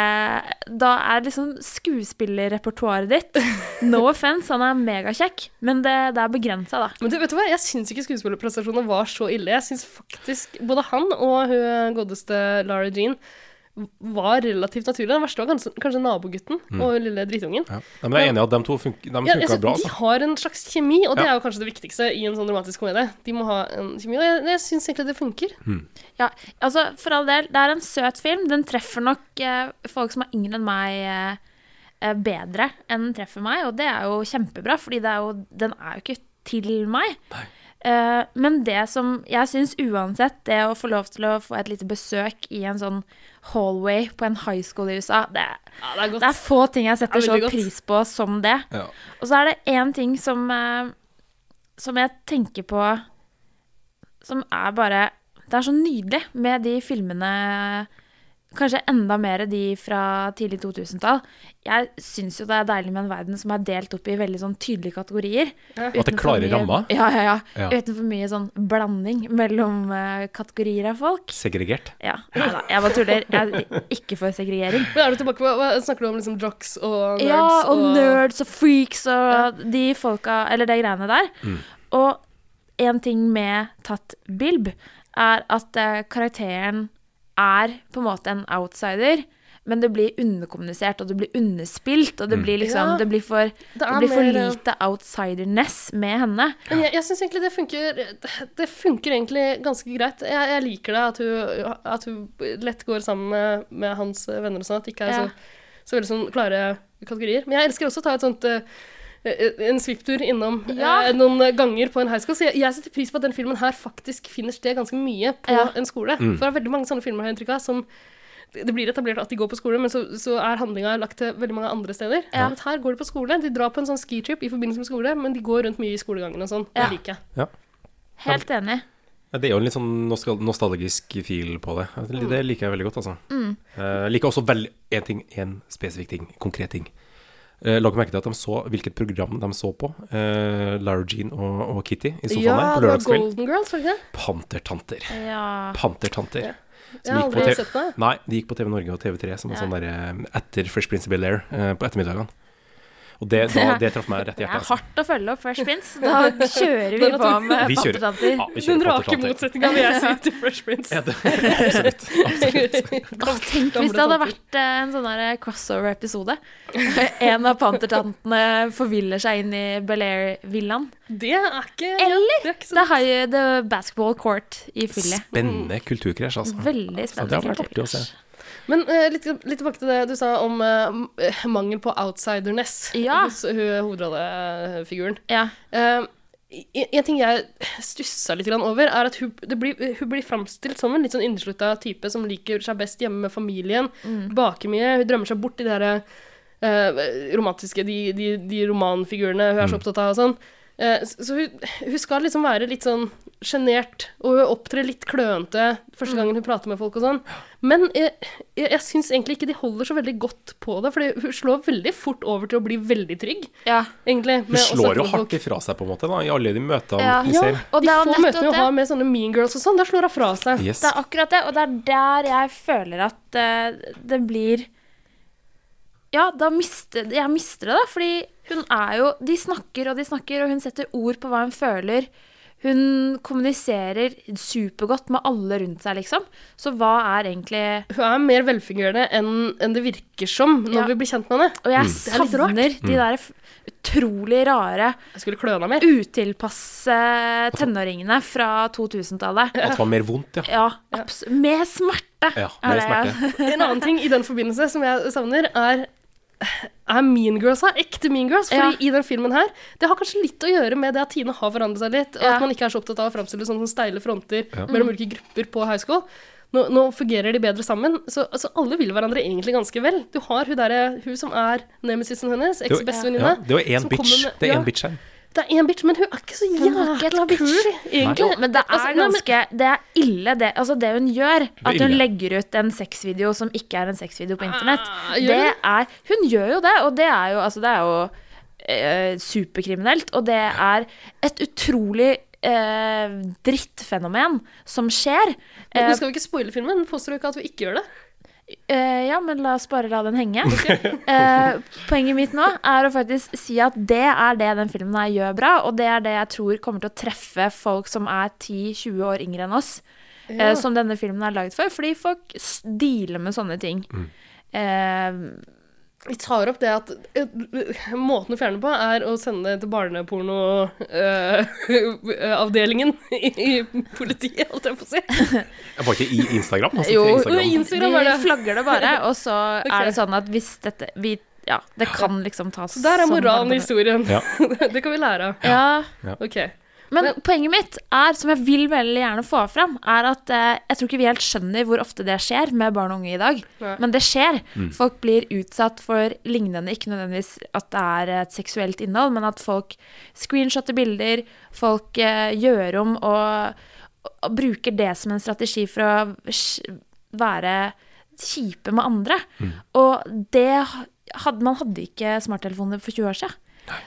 Da er liksom skuespillerrepertoaret ditt No offense, han er megakjekk, men det, det er begrensa, da. Men du, vet du hva, jeg syns ikke skuespillerprestasjonene var så ille. Jeg syns faktisk både han og hun godeste Lara Jean var relativt naturlig. Den verste var kanskje, kanskje nabogutten Mm. og lille drittungen. Ja. Men jeg er enig i at de to fun de Ja, funka synes. De Altså. har en slags kjemi, og det Ja. er jo kanskje det viktigste i en sånn romantisk komedie. De må ha en kjemi, og jeg, jeg syns egentlig det funker. Ja, altså for all del, det er en søt film. Den treffer nok eh, folk som er yngre enn meg eh, eh, bedre enn den treffer meg, og det er jo kjempebra, fordi det er jo, den er jo ikke til meg. Eh, men det som jeg syns uansett, det å få lov til å få et lite besøk i en sånn hallway på en high school i USA, det, det, er, det er få ting jeg setter er så godt. pris på som det. Ja. Og så er det én ting som, uh, som jeg tenker på Som er bare Det er så nydelig med de filmene Kanskje enda mer de fra tidlig 2000-tall. Jeg syns jo det er deilig med en verden som er delt opp i veldig sånn tydelige kategorier. Ja. At det klarer ramma? Ja, ja, ja. Ja. Uten for mye sånn blanding mellom uh, kategorier av folk. Segregert. Ja, nei da, jeg bare tuller. Jeg er ikke for segregering. Men er du tilbake på, Snakker du om liksom jocks og nerds? Ja, og nerds og freaks og de folka Eller de greiene der. Mm. Og en ting med Tatt Bilb er at uh, karakteren er på en måte en outsider, men det blir underkommunisert, og det blir underspilt, og det Mm. blir liksom Ja, Det blir for, det det blir for mer, eh, lite outsiderness med henne. Men jeg, jeg syns egentlig det funker det- funker egentlig ganske greit. Jeg, jeg liker det at hun, at hun lett går sammen med, med hans venner og sånn. At det ikke er Ja. så, så veldig sånn klare kategorier. Men jeg elsker også å ta et sånt eh, en svipptur innom Ja. eh, noen ganger på en high school. Så jeg, jeg setter pris på at den filmen her faktisk finner sted ganske mye på Ja. en skole. Mm. For det er veldig mange sånne filmer har jeg inntrykk av som det blir etablert at de går på skole, men så, så er handlinga lagt til veldig mange andre steder. Ja. Men her går de på skole. De drar på en sånn skitrip i forbindelse med skole, men de går rundt mye i skolegangen og sånn. Ja. Det liker jeg. Ja. Helt enig. Ja, Det er jo en litt sånn nostalgisk fil på det. Det det liker jeg veldig godt, altså. Mm. Eh, liker også veldig én ting, en spesifikk ting, konkret ting. Uh, Lag merke til at de så hvilket program de så på. Eh, Lara Jean og, og Kitty i sofaen Ja, der på lørdagskveld. Golden Girls, var det ikke? Pantertanter. Ja. Pantertanter. Ja. Jeg har aldri sett det. Nei, de gikk på TV Norge og TV3 som en sånn der, eh, etter Fresh Prince of Bel-Air eh, på ettermiddagene. Og det, da, det traff meg rett i hjertet. Det er. Altså. hardt å følge opp Fresh Prince. Da kjører vi på med Vi pattetanter. Ja, Den rake motsetninga vil jeg si til Fresh Prince. Ja, det, absolutt. absolutt. Tenk hvis det hadde vært eh, en sånn der crossover-episode. En av pantertantene forviller seg inn i Bel-Air-villaen. Det er ikke Eller det er ikke The Basketball Court i Philly. Spennende kulturkrasj, altså. Veldig spennende. det Men uh, litt, litt tilbake til det du sa om uh, mangel på outsiderness Ja. hos hun hovedrollefiguren. Ja. Uh, en ting jeg stussa litt over, er at hun, det blir, hun blir framstilt som en litt sånn inneslutta type som liker seg best hjemme med familien, baker mye, hun drømmer seg bort i de der eh, romantiske, de, de, de romanfigurene hun er så opptatt av og sånn. Eh, så så hun, hun skal liksom være litt sånn sjenert, og hun opptrer litt klønete første gangen hun prater med folk og sånn. Men jeg, jeg, jeg syns egentlig ikke de holder så veldig godt på det, for hun slår veldig fort over til å bli veldig trygg, ja. egentlig. Hun slår jo hardt ifra seg, på en måte, da, i alle de møtene Ja. vi Ja, ser. Og de få møtene hun har med sånne mean girls og sånn, der slår hun fra seg. Yes. Det er akkurat det, og det er der jeg føler at uh, det blir Ja, da mister jeg mister det, da. Fordi hun er jo De snakker og de snakker, og hun setter ord på hva hun føler. Hun kommuniserer supergodt med alle rundt seg, liksom. Så hva er egentlig Hun er mer velfungerende enn enn det virker som når Ja. vi blir kjent med henne. Og jeg rart. savner de der utrolig rare, Jeg kløna mer. utilpasse tenåringene fra 2000-tallet. At det var mer vondt, ja. Ja, abs med smerte. Ja, med mer smerte. En annen ting i den forbindelse som jeg savner, er er Mean Girls her, ekte Mean Girls. Fordi i den filmen her, det har kanskje litt å gjøre med det at Tine har forandret seg litt, og Ja. at man ikke er så opptatt av å framstille sånne steile fronter Ja. mellom ulike grupper på high school. Nå, nå fungerer de bedre sammen, så altså, alle vil hverandre egentlig ganske vel. Du har hun, der, hun som er nemesisen hennes, eks-bestevenninne. ja, det er jo én bitch. med- Det er én bitch her. Det er én bitch, men hun er ikke så jævla bitch, egentlig. Jo, men det er Altså, ganske Det er ille, det. Altså, det hun gjør, at hun legger ut en sexvideo som ikke er en sexvideo på internett, Ah, det er Hun gjør jo det, og det er jo Altså, det er jo eh, superkriminelt, og det er et utrolig eh, drittfenomen som skjer. Men Eh, Nå skal vi ikke spoile filmen, påstår du ikke at vi ikke gjør det? Eh, ja, men la oss bare la den henge. Uh, poenget mitt nå er å faktisk si at det er det den filmen her gjør bra, og det er det jeg tror kommer til å treffe folk som er 10-20 år yngre enn oss. Ja. uh, som denne filmen er laget for, fordi folk dealer med sånne ting. Eh, Vi tar opp det at eh, måten å fjerne på er å sende det til barnepornoavdelingen i, i politiet, holdt jeg på å si. Jeg var ikke i Instagram. Altså, jo, Instagram. Instagram er vi flagger det bare, og så okay. er det sånn at hvis dette vi, Ja, det kan liksom tas Der er moralen i historien. Ja. det kan vi lære av. Ja. Ja. Ok. Men poenget mitt er, som jeg vil veldig gjerne få fram, er at eh, jeg tror ikke vi helt skjønner hvor ofte det skjer med barn og unge i dag. Nei. Men det skjer. Mm. Folk blir utsatt for lignende, ikke nødvendigvis at det er et seksuelt innhold, men at folk screenshotter bilder, folk eh, gjør om og, og bruker det som en strategi for å være kjipe med andre. Mm. Og det hadde, man hadde ikke smarttelefoner for 20 år siden.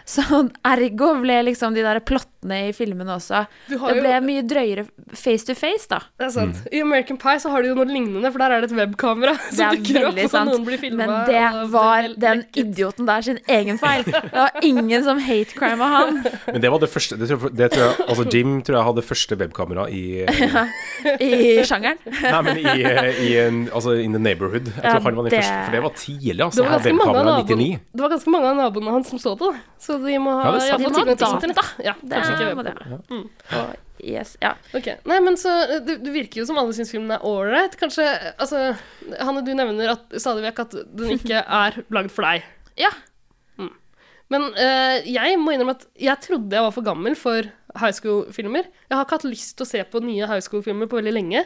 Så ergo ble liksom de der plottene i filmene også Det jo- ble mye drøyere face to face, da. Det er sant. I American Pie så har de jo noe lignende, for der er det et webkamera Det som er dukker opp, og sant. noen blir filma. Men det var den idioten der sin egen feil. Det var ingen som hate crime av han. Men det var det første det tror, det tror jeg, Altså, Jim tror jeg hadde første webkamera i I sjangeren. Nei, men i, i en, altså in the neighborhood. Jeg Ja, tror han var den det- første, for det var tidlig, Det altså. var, ganske mange av Webkamera naboene, 99. det var ganske mange av naboene hans som så det. Så de må ha Ja, iallfall tilgang til internett, da. Ja, Det er, må det. webkamera. Mm. Og yes, ja. Ok, Nei, men så eh, Det, det virker jo som alle syns filmen er ålreit. Kanskje Altså, Hanne, du nevner at, stadig vekk at den ikke er lagd for deg. Ja. Mm. Men uh, jeg må innrømme at jeg trodde jeg var for gammel for high school-filmer. Jeg har ikke hatt lyst til å se på nye high school-filmer på veldig lenge.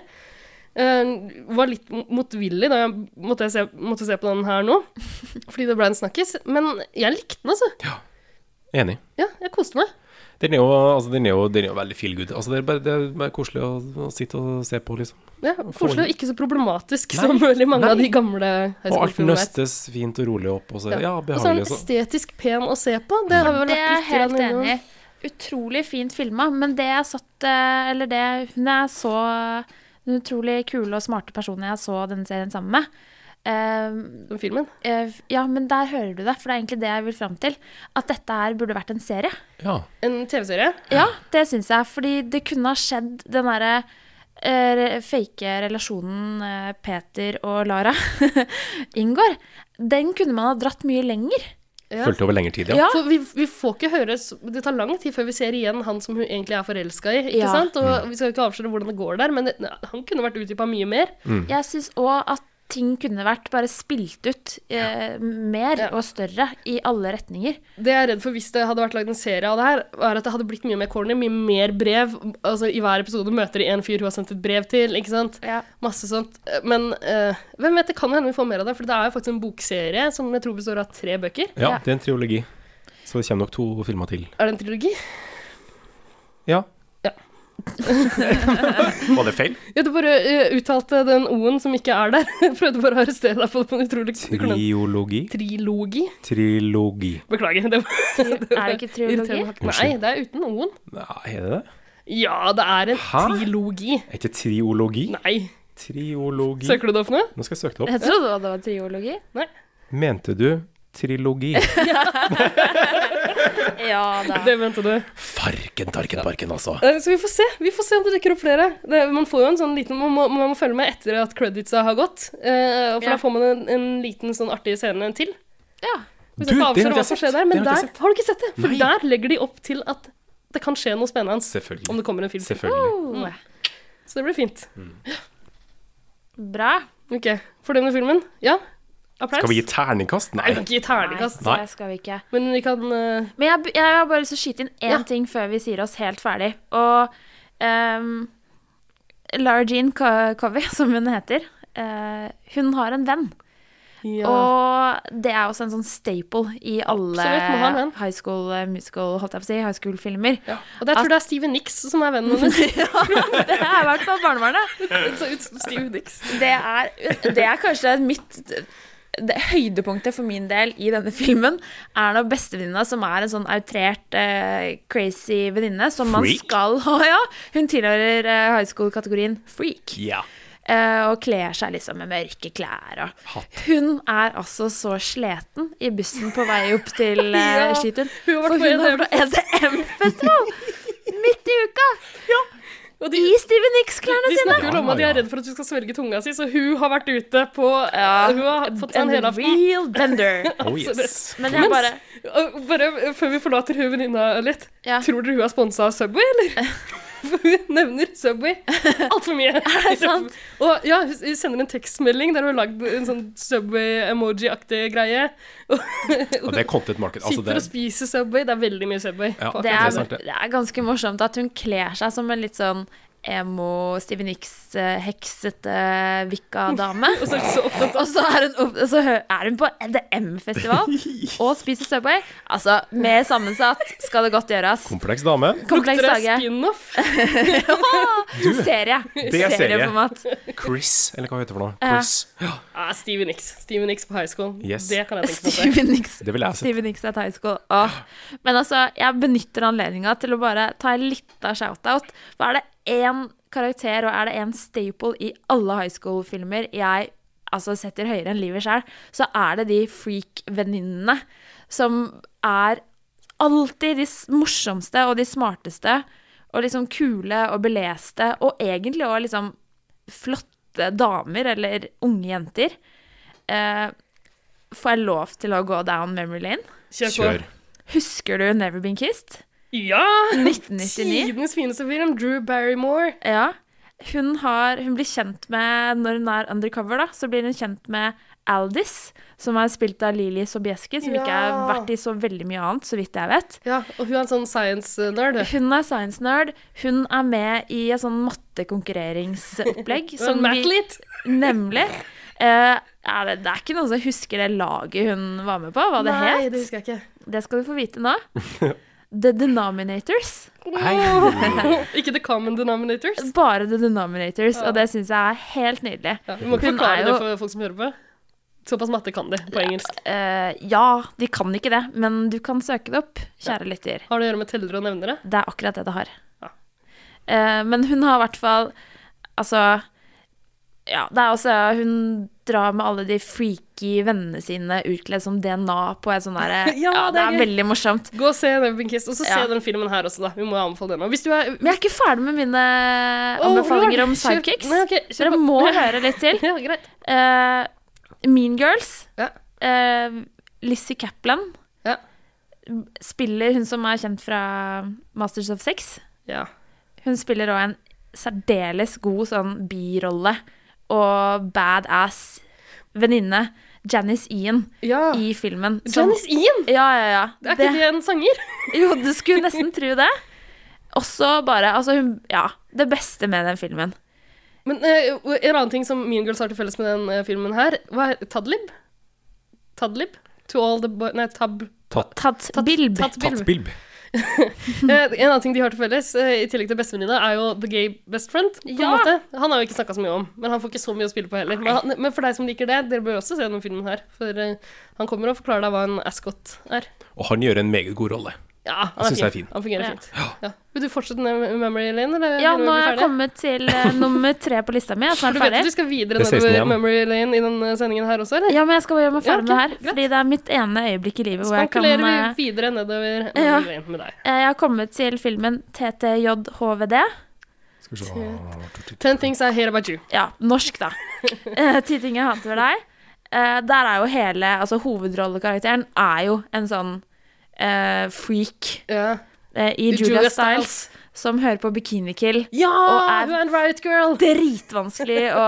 Uh, var litt motvillig da jeg måtte, se, måtte se på den her nå, fordi det ble en snakkis. Men jeg likte den, altså. Enig. Ja, jeg koste meg. Den er jo, altså, den er jo, den er jo veldig feel good. Altså, det, er bare, det er bare koselig å, å sitte og se på, liksom. Ja, Koselig og ikke så problematisk Nei. som veldig mange av de gamle høyskolefilmene. Og alt er. nøstes fint og rolig opp, og så ja, Og så er den. Så. estetisk pen å se på. Det har vi vel Det er jeg vært litt helt enig i. Utrolig fint filma, men det jeg satt eh, Eller det hun er så Den utrolig kule og smarte personen jeg så denne serien sammen med. Eh, Den filmen? Uh, ja, men der hører du det, for det er egentlig det jeg vil fram til. At dette her burde vært en serie. Ja. En TV-serie? Ja, det syns jeg. Fordi det kunne ha skjedd den derre uh, fake relasjonen eh, Peter og Lara inngår. Den kunne man ha dratt mye lenger. Ja. Fulgt over lengre tid, ja. For vi, vi får ikke høre Det tar lang tid før vi ser igjen han som hun egentlig er forelska i. Ikke Ja. sant? Og Mm. vi skal ikke avsløre hvordan det går der, men det, han kunne vært utdypa mye mer. Jeg syns òg at ting kunne vært bare spilt ut eh, mer og større i alle retninger. Det jeg er redd for hvis det hadde vært lagd en serie av det her, er at det hadde blitt mye mer corny, mye mer brev. Altså I hver episode møter de en fyr hun har sendt et brev til, ikke sant. Masse sånt. Men eh, hvem vet, det kan hende vi får mer av det, for det er jo faktisk en bokserie som jeg tror består av tre bøker. Ja, det er en triologi. Så det kommer nok to filmer til. Er det en trilogi? Ja. Var det feil? Ja, du bare eh, uttalte den O-en som ikke er der. Jeg Prøvde bare å arrestere deg på det på en utrolig Triologi? Trilogi? Trilogi. Beklager. Det var, det var Er det ikke trilogi? Nei, det er uten O-en. Nei, er det det? Ja, det er en Hæ? trilogi. Er ikke triologi? Nei. Triologi. Søker du det opp nå? Nå skal jeg søke det opp. Jeg trodde det var triologi. Nei. Mente du trilogi? Ja da. Det mente du. Parken, Tarken, Parken, altså. Eh, Så vi får se Vi får se om det dukker opp flere. Det, man får jo en sånn liten Man må, man må følge med etter at creditsa har gått. eh, for Ja. da får man en, en liten sånn artig scene til. Ja. Hvis Du, det har jeg som sett. skjer der, Det men har der har du ikke sett det. For Nei. der legger de opp til at det kan skje noe spennende Selvfølgelig. om det kommer en film. Selvfølgelig. Oh, Så det blir fint. bra. Ok, Fordømmer filmen? Ja? Applaus? Skal vi gi terningkast? Nei, Nei. ikke gi terningkast. Nei. det skal vi ikke. Men vi kan uh... Men jeg, jeg har bare lyst til å skyte inn én Ja. ting før vi sier oss helt ferdig. Og um, Lara Jean Covey, som hun heter, uh, hun har en venn. ja. Og det er også en sånn staple i alle Absolutt, high school eh, musical, holdt jeg på å si, high school-filmer. Og der tror jeg det er Steven Nix som er vennen hennes. Det er i hvert fall barnevernet. Det ser ut som Steven Nicks. Det er, det er kanskje mitt det høydepunktet for min del i denne filmen er når bestevenninna, som er en sånn outrert, uh, crazy venninne, som man Freak? skal ha, ja. Hun tilhører uh, high school-kategorien freak. Ja. eh, og kler seg liksom med mørke klær og Hun er altså så sliten i bussen på vei opp til uh, Ja, skituren. hun har vært på EDM-festival midt i uka! Og de, I Steven Nix-klærne de Vi snakker vel om at de er redd for at du skal svelge tunga si, så hun har vært ute på Ja, Hun har fått seg en hel aften. real bender. Oh yes. Men jeg bare Mens, Bare eh, før vi forlater hun venninna litt, Ja. tror dere hun er sponsa av Subway, eller? For hun nevner Subway altfor mye. Er det sant? Og ja, hun sender en tekstmelding der hun har lagd en sånn Subway-emoji-aktig greie. Og, Og det er content market. Altså, sitter det og spiser Subway. Det er veldig mye Subway. Ja, det er, det. det er ganske morsomt at hun kler seg som en litt sånn emo Steven Nicks-heksete Vikka-dame. Og så er hun Og så er hun, opp, så er hun på EDM-festival og spiser Subway. Altså, med sammensatt skal det godt gjøres. Kompleks dame. Kompleks dage. spin-off? Serie. Det er serie. Serieformat. Chris, eller hva heter det for noe? Ja. Chris. Ah, Steven Nicks. Stevie Nicks på high school. Yes. Det kan jeg tenke. Steven Nicks. Det vil jeg. Steven Nicks at high school. Åh. Men altså, jeg benytter anledninga til å bare ta en lita shout-out. For er det én karakter og er det én staple i alle high school-filmer jeg altså, setter høyere enn livet sjøl, så er det de freak-venninnene som er alltid de morsomste og de smarteste og liksom kule og beleste, og egentlig òg liksom flotte damer eller unge jenter. Eh, får jeg lov til å gå down memory lane? Kjør. Husker du Never Been Kissed? Ja! 1999. Tidenes fineste film. Drew Barrymore. Ja. Hun, har, hun blir kjent med Når hun er undercover, da, så blir hun kjent med Aldis, som er spilt av Lili Sobieski, som ikke har vært i så veldig mye annet, så vidt jeg vet. Ja, og hun er en sånn science-nerd. Hun er science nerd. Hun er med i et sånn mattekonkurreringsopplegg. Som som vi- Nemlig. Uh, er det, det er ikke noen som husker det laget hun var med på, hva det Nei, het? det husker jeg ikke. Det skal du få vite nå. The Denominators. ikke The Common Denominators. Bare The Denominators, og det syns jeg er helt nydelig. Ja, vi må ikke Hun forklare jo... det for folk som hører på. Såpass matte kan de på engelsk. Uh, ja, de kan ikke det, men du kan søke det opp, kjære lytter. Har det å gjøre med tellere og nevnere? Det er akkurat det det har. Ja. Eh, men hun har i hvert fall Altså Ja, det er også Hun drar med alle de freaky vennene sine utkledd som DNA på et sånn derre Ja, ja, det er gøy. veldig morsomt. Gå og se Kissed, og så Ja. se den filmen her også, da. Vi må anbefale den. òg. er Men jeg er ikke ferdig med mine anbefalinger om sidekicks. Nei, okay, Dere må høre litt til. Ja, greit. Uh, mean Girls. Ja. Uh, Lizzie Kaplan Ja. spiller hun som er kjent fra Masters of Sex. Ja. Hun spiller òg en særdeles god sånn birolle og badass venninne, Janice Ian, ja. i filmen. som- Janice Ian! Ja, ja, ja. Det Er ikke det en sanger? Jo, du skulle nesten tro det. Også bare Altså, hun Ja, det beste med den filmen. Men eh, en annen ting som Mean Girls har til felles med den eh, filmen her, hva er Tadlib? Tadlib? To all the boy... Nei, Tab... Tatt. Tatt Bilb. Tatt Tatt bilb. Eh, en annen ting de har til felles, eh, i tillegg til bestevenninna, er jo The Gay Best Friend. På Ja. en måte. Han har jo ikke snakka så mye om, men han får ikke så mye å spille på heller. Men, han, men for deg som liker det, dere bør også se denne filmen her. For eh, han kommer og forklarer deg hva en ascot er. Og han gjør en meget god rolle. Ja, han er fin. Han fungerer Ja. fint. Ja. Vil du fortsette med Memory Lane, eller? Ja, nå er jeg kommet til uh, nummer tre på lista mi. Jeg er Du vet vet at du skal videre Det er 16 nedover. Memory Lane i denne sendingen her også, eller? Ja, men jeg skal bare gjøre meg Ja, ferdig med det ok, her. Fordi det er mitt ene øyeblikk i livet hvor jeg kan Spankulerer eh, vi videre nedover ja. Memory Lane med deg. Jeg har kommet til filmen TTJHVD. Ten Things I Hate About You. Ja, norsk, da. Eh, Ti ting jeg hater ved deg. Eh, der er jo hele Altså, hovedrollekarakteren er jo en sånn eh, freak yeah. uh, i Julia Julia, Stiles. Styles, som hører på Bikini Kill. Ja, Og er girl! Dritvanskelig å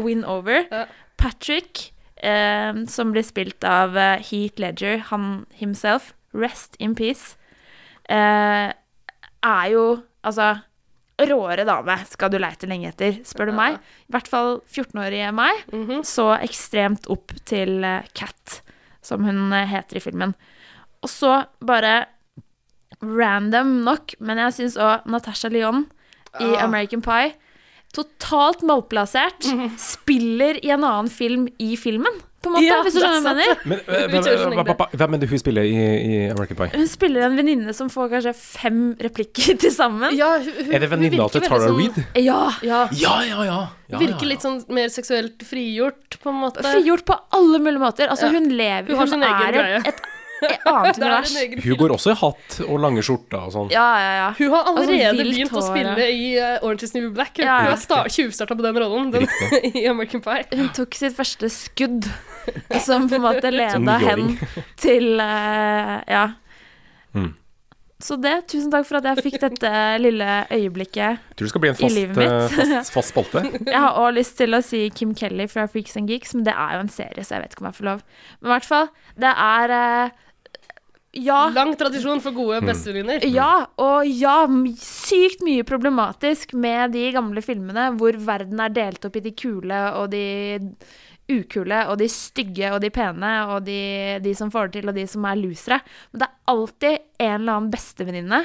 win over. Ja. Patrick, eh, som blir spilt av Heat Heath Ledger, han himself, rest in peace, eh, er jo altså Råere dame skal du leite lenge etter, spør du meg. I hvert fall 14-årige meg Mhm. så ekstremt opp til eh, Cat, som hun eh, heter i filmen. Og så bare random nok, men jeg syns òg Natasha Lyon i Ah. American Pie Totalt malplassert. Spiller i en annen film i filmen, på en måte, Ja, hvis du skjønner hva jeg mener. Hvem, er det hun spiller i, i American Pie? Hun spiller en venninne som får kanskje fem replikker til sammen. Ja, hun, hun, Er det venninna til Tara sånn- Reid? Ja. Ja. Ja, ja, ja. ja, Virker litt sånn mer seksuelt frigjort, på en måte. Frigjort på alle mulige måter. Altså, Ja. hun lever Hun har sin egen er greie. et annet er univers. Hun går også i hatt og lange skjorter og sånn. Ja, ja, ja. Hun har allerede Altså, begynt begynt å spille ja. i uh, Orange is New Black. Hun Ja, ja. hun har sta- tjuvstarta på den rollen den, i American Pie. Hun tok sitt første skudd, som på en måte leda hen til uh, Ja. Mm. Så det, tusen takk for at jeg fikk dette lille øyeblikket. Tror du skal bli en I fast, eh, fast, fast spalte? Jeg har også lyst til å si Kim Kelly fra Freaks and Geeks, men det er jo en serie, så jeg vet ikke om jeg får lov. Men i hvert fall, det er eh, Ja. Lang tradisjon for gode bestevenninner. Ja, og ja, sykt mye problematisk med de gamle filmene hvor verden er delt opp i de kule og de ukule og de stygge og de pene og de, de som får det til og de som er losere. Men det er alltid en eller annen bestevenninne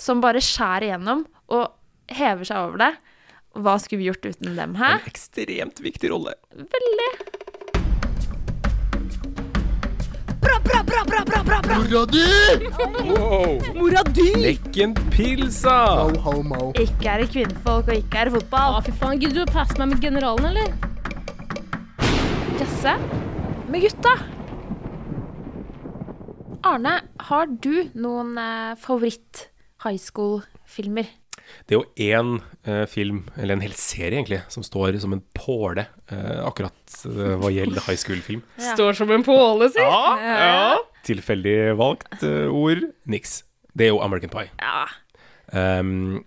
som bare skjærer igjennom og hever seg over det. Hva skulle vi gjort uten dem, hæ? En ekstremt viktig rolle. Veldig. Wow. Mora di! Lekken pilsa! Ikke er det kvinnfolk, og ikke er det fotball. Å, fy faen. Gidder du å passe meg med generalen, eller? Jasse? med gutta. Arne, har du noen eh, favoritt high school-filmer? Det er jo én eh, film, eller en hel serie egentlig, som står som en påle eh, akkurat eh, hva gjelder high school-film. Står som en påle, si. Ja. Tilfeldig valgt eh, ord, niks. Det er jo American Pie. Ja. Um,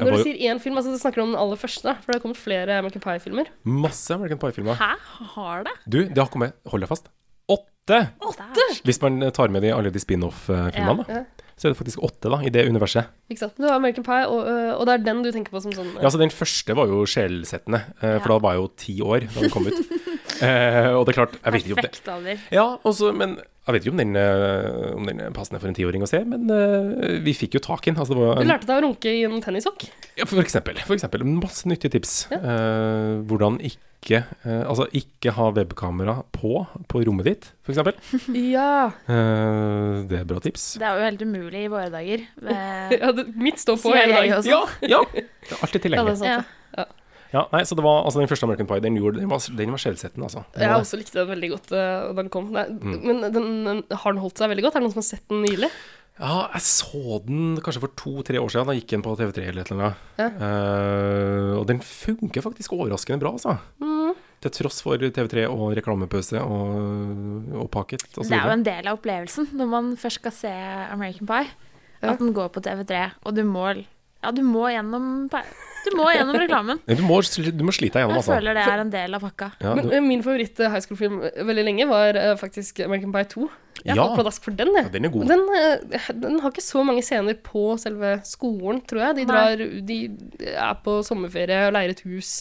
Når du sier én film, altså du snakker om den aller første, for det har kommet flere American Pie-filmer. masse American Pie-filmer. Hæ? Har det? Du, det har kommet, hold deg fast, åtte! Hvis man tar med de, alle de spin-off-filmene, Ja. Så er det faktisk åtte, da, i det universet. Ikke sant? Du har American Pie, og, øh, og det er den du tenker på som sånn øh, Ja, så Den første var jo sjelsettende, eh, for Ja. da var jeg jo ti år da den kom ut. eh, og det er klart, jeg vet ikke om det Perfekt alder. Ja, også, men jeg vet ikke om den, eh, om den er passende for en tiåring å se, men uh, vi fikk jo tak i den. Altså, det var Du lærte deg å runke i en tennissokk? ja, for eksempel, for eksempel. Masse nyttige tips. Eh, hvordan ikke uh, Altså, ikke ha webkamera på på rommet ditt, for eksempel. Ja. Eh, det er bra tips. Det er jo helt umulig i våre dager. Med... ja det, mitt står på hele dagen. Ja, ja. Det er alltid Ja, det er tilgjengelig. sant. Ja. Ja, nei, så det var altså den første American Pie, den, gjorde, den var, den var skjellsettende, altså. Jeg har også likte den veldig godt øh, da den kom. Nei, Mm. Men den, den, har den holdt seg veldig godt? Er det noen som har sett den nylig? Ja, jeg så den kanskje for to-tre år siden. Da gikk den på TV3 eller et eller annet. Ja. Uh, og den funker faktisk overraskende bra, altså. Mm. Til tross for TV3 og reklamepause og, og pakket og så det er jo en del av opplevelsen når man først skal se American Pie. Ja. At den går på TV3, og du må Ja, du må gjennom Du må gjennom reklamen. Du, må, du må slite deg gjennom, Jeg altså. føler det er en del av pakka. Ja, du, Men min favoritt øh, high school-film øh, veldig lenge var øh, faktisk American Pie 2. Jeg Ja. falt pladask for den, jeg. ja, den er god. Den, den har ikke så mange scener på selve skolen, tror jeg. De, drar, de er på sommerferie og leier et hus.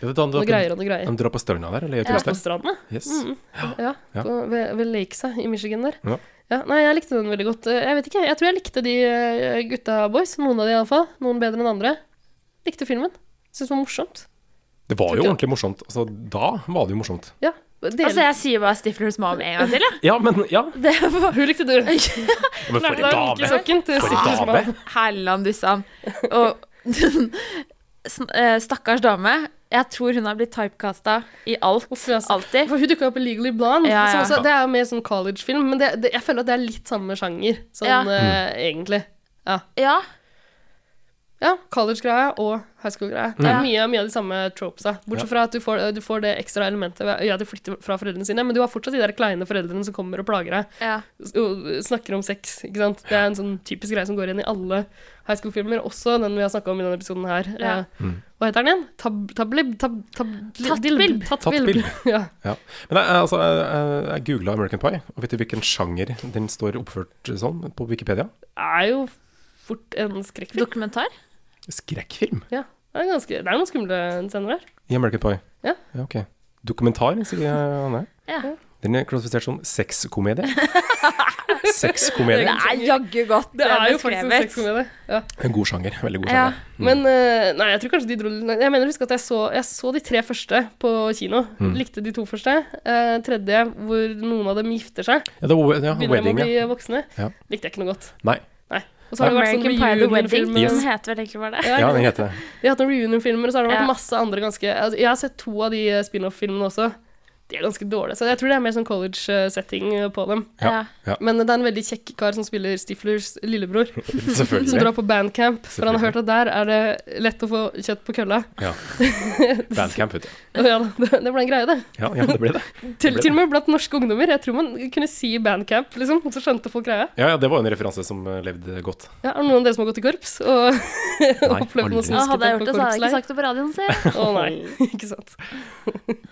Ja, det Noe greier og noe greier. De drar på stranda der, eller? Ja, på stranda. Yes. Mm. Ja, Ja. På, ved, ved Lakesa i Michigan der. Ja. Ja, nei, jeg likte den veldig godt. Jeg vet ikke, jeg tror jeg likte de eh, gutta boys, noen av de iallfall. Noen bedre enn andre. Likte filmen. Syns det var morsomt. Det var jo ordentlig morsomt. Altså, da var det jo morsomt. Ja, Del- Altså, jeg sier bare Stiflers mom en gang til, jeg. Ja, men ja. Var Hun likte du. Men for en dame! For en dame! Herland, du dussan. Og eh, stakkars dame. Jeg tror hun har blitt typecasta i alt. Alltid. For hun dukka opp i Legally Blonde. Ja, ja. Også, det er jo mer sånn college-film, men det, det, jeg føler at det er litt samme sjanger, sånn Ja. eh, egentlig. Ja. Ja. Ja, college-greia og high school-greia. Det er mye, mye av de samme tropesa. Bortsett fra at du får, du får det ekstra elementet ved ja, at du flytter fra foreldrene sine, men du har fortsatt de der kleine foreldrene som kommer og plager deg. Ja. Og snakker om sex, ikke sant. Det er en sånn typisk greie som går igjen i alle high school-filmer, også den vi har snakka om i denne episoden her. Ja. Eh, Mm. Hva heter den igjen? Tab... Tablib... Tab... tab Tattbilb. Tattbilb. Ja. Ja. Men jeg, altså, jeg, jeg googla American Pie, og vet du hvilken sjanger den står oppført sånn på Wikipedia? Det er jo fort en skrekkfilm. Dokumentar? Skrekkfilm Ja. Det er, ganske, det er noen skumle scener der. i American Pie. Ja. ja ok. Dokumentar, sier Anne. Ja. Den er klassifisert som sexkomedie. Sexkomedie. Det er jaggu godt Det er jo faktisk en sexkomedie. Ja. En god sjanger. Veldig god Ja. sjanger. Mm. Men eh, Nei, jeg tror kanskje de dro Jeg mener husk at jeg så, jeg så de tre første på kino. Mm. Likte de to første. Eh, tredje, hvor noen av dem gifter seg. Ja, det var, ja, Begynner wedding, de å bli ja. voksne. Ja. Likte jeg ikke noe godt. Nei. Og så har det vært sånn American Pie The Wedding. Yes. Den heter vel egentlig bare det. Ja, den heter det. De har hatt noen reunion-filmer, og så har det vært Ja. masse andre ganske altså, Jeg har sett to av de eh, spin-off-filmene også. De er ganske dårlige. Så jeg tror det er mer sånn college-setting på dem. Ja. ja. Men det er en veldig kjekk kar som spiller Stiflers lillebror. Som drar på bandcamp. For han har hørt at der er det lett å få kjøtt på kølla. Ja. Bandcamp, vet du. Ja, det, det ble en greie, det. Ja, ja, det ble det. Til, ble til og med blant norske ungdommer. Jeg tror man kunne si bandcamp, liksom. Og så skjønte folk greia. Ja, ja, det var jo en referanse som eh, levde godt. Ja, er det noen av dere som har gått i korps? Og opplevd noe som Ja, hadde jeg på gjort det, så hadde jeg ikke sagt det på radioen, si. Å nei, ikke sant.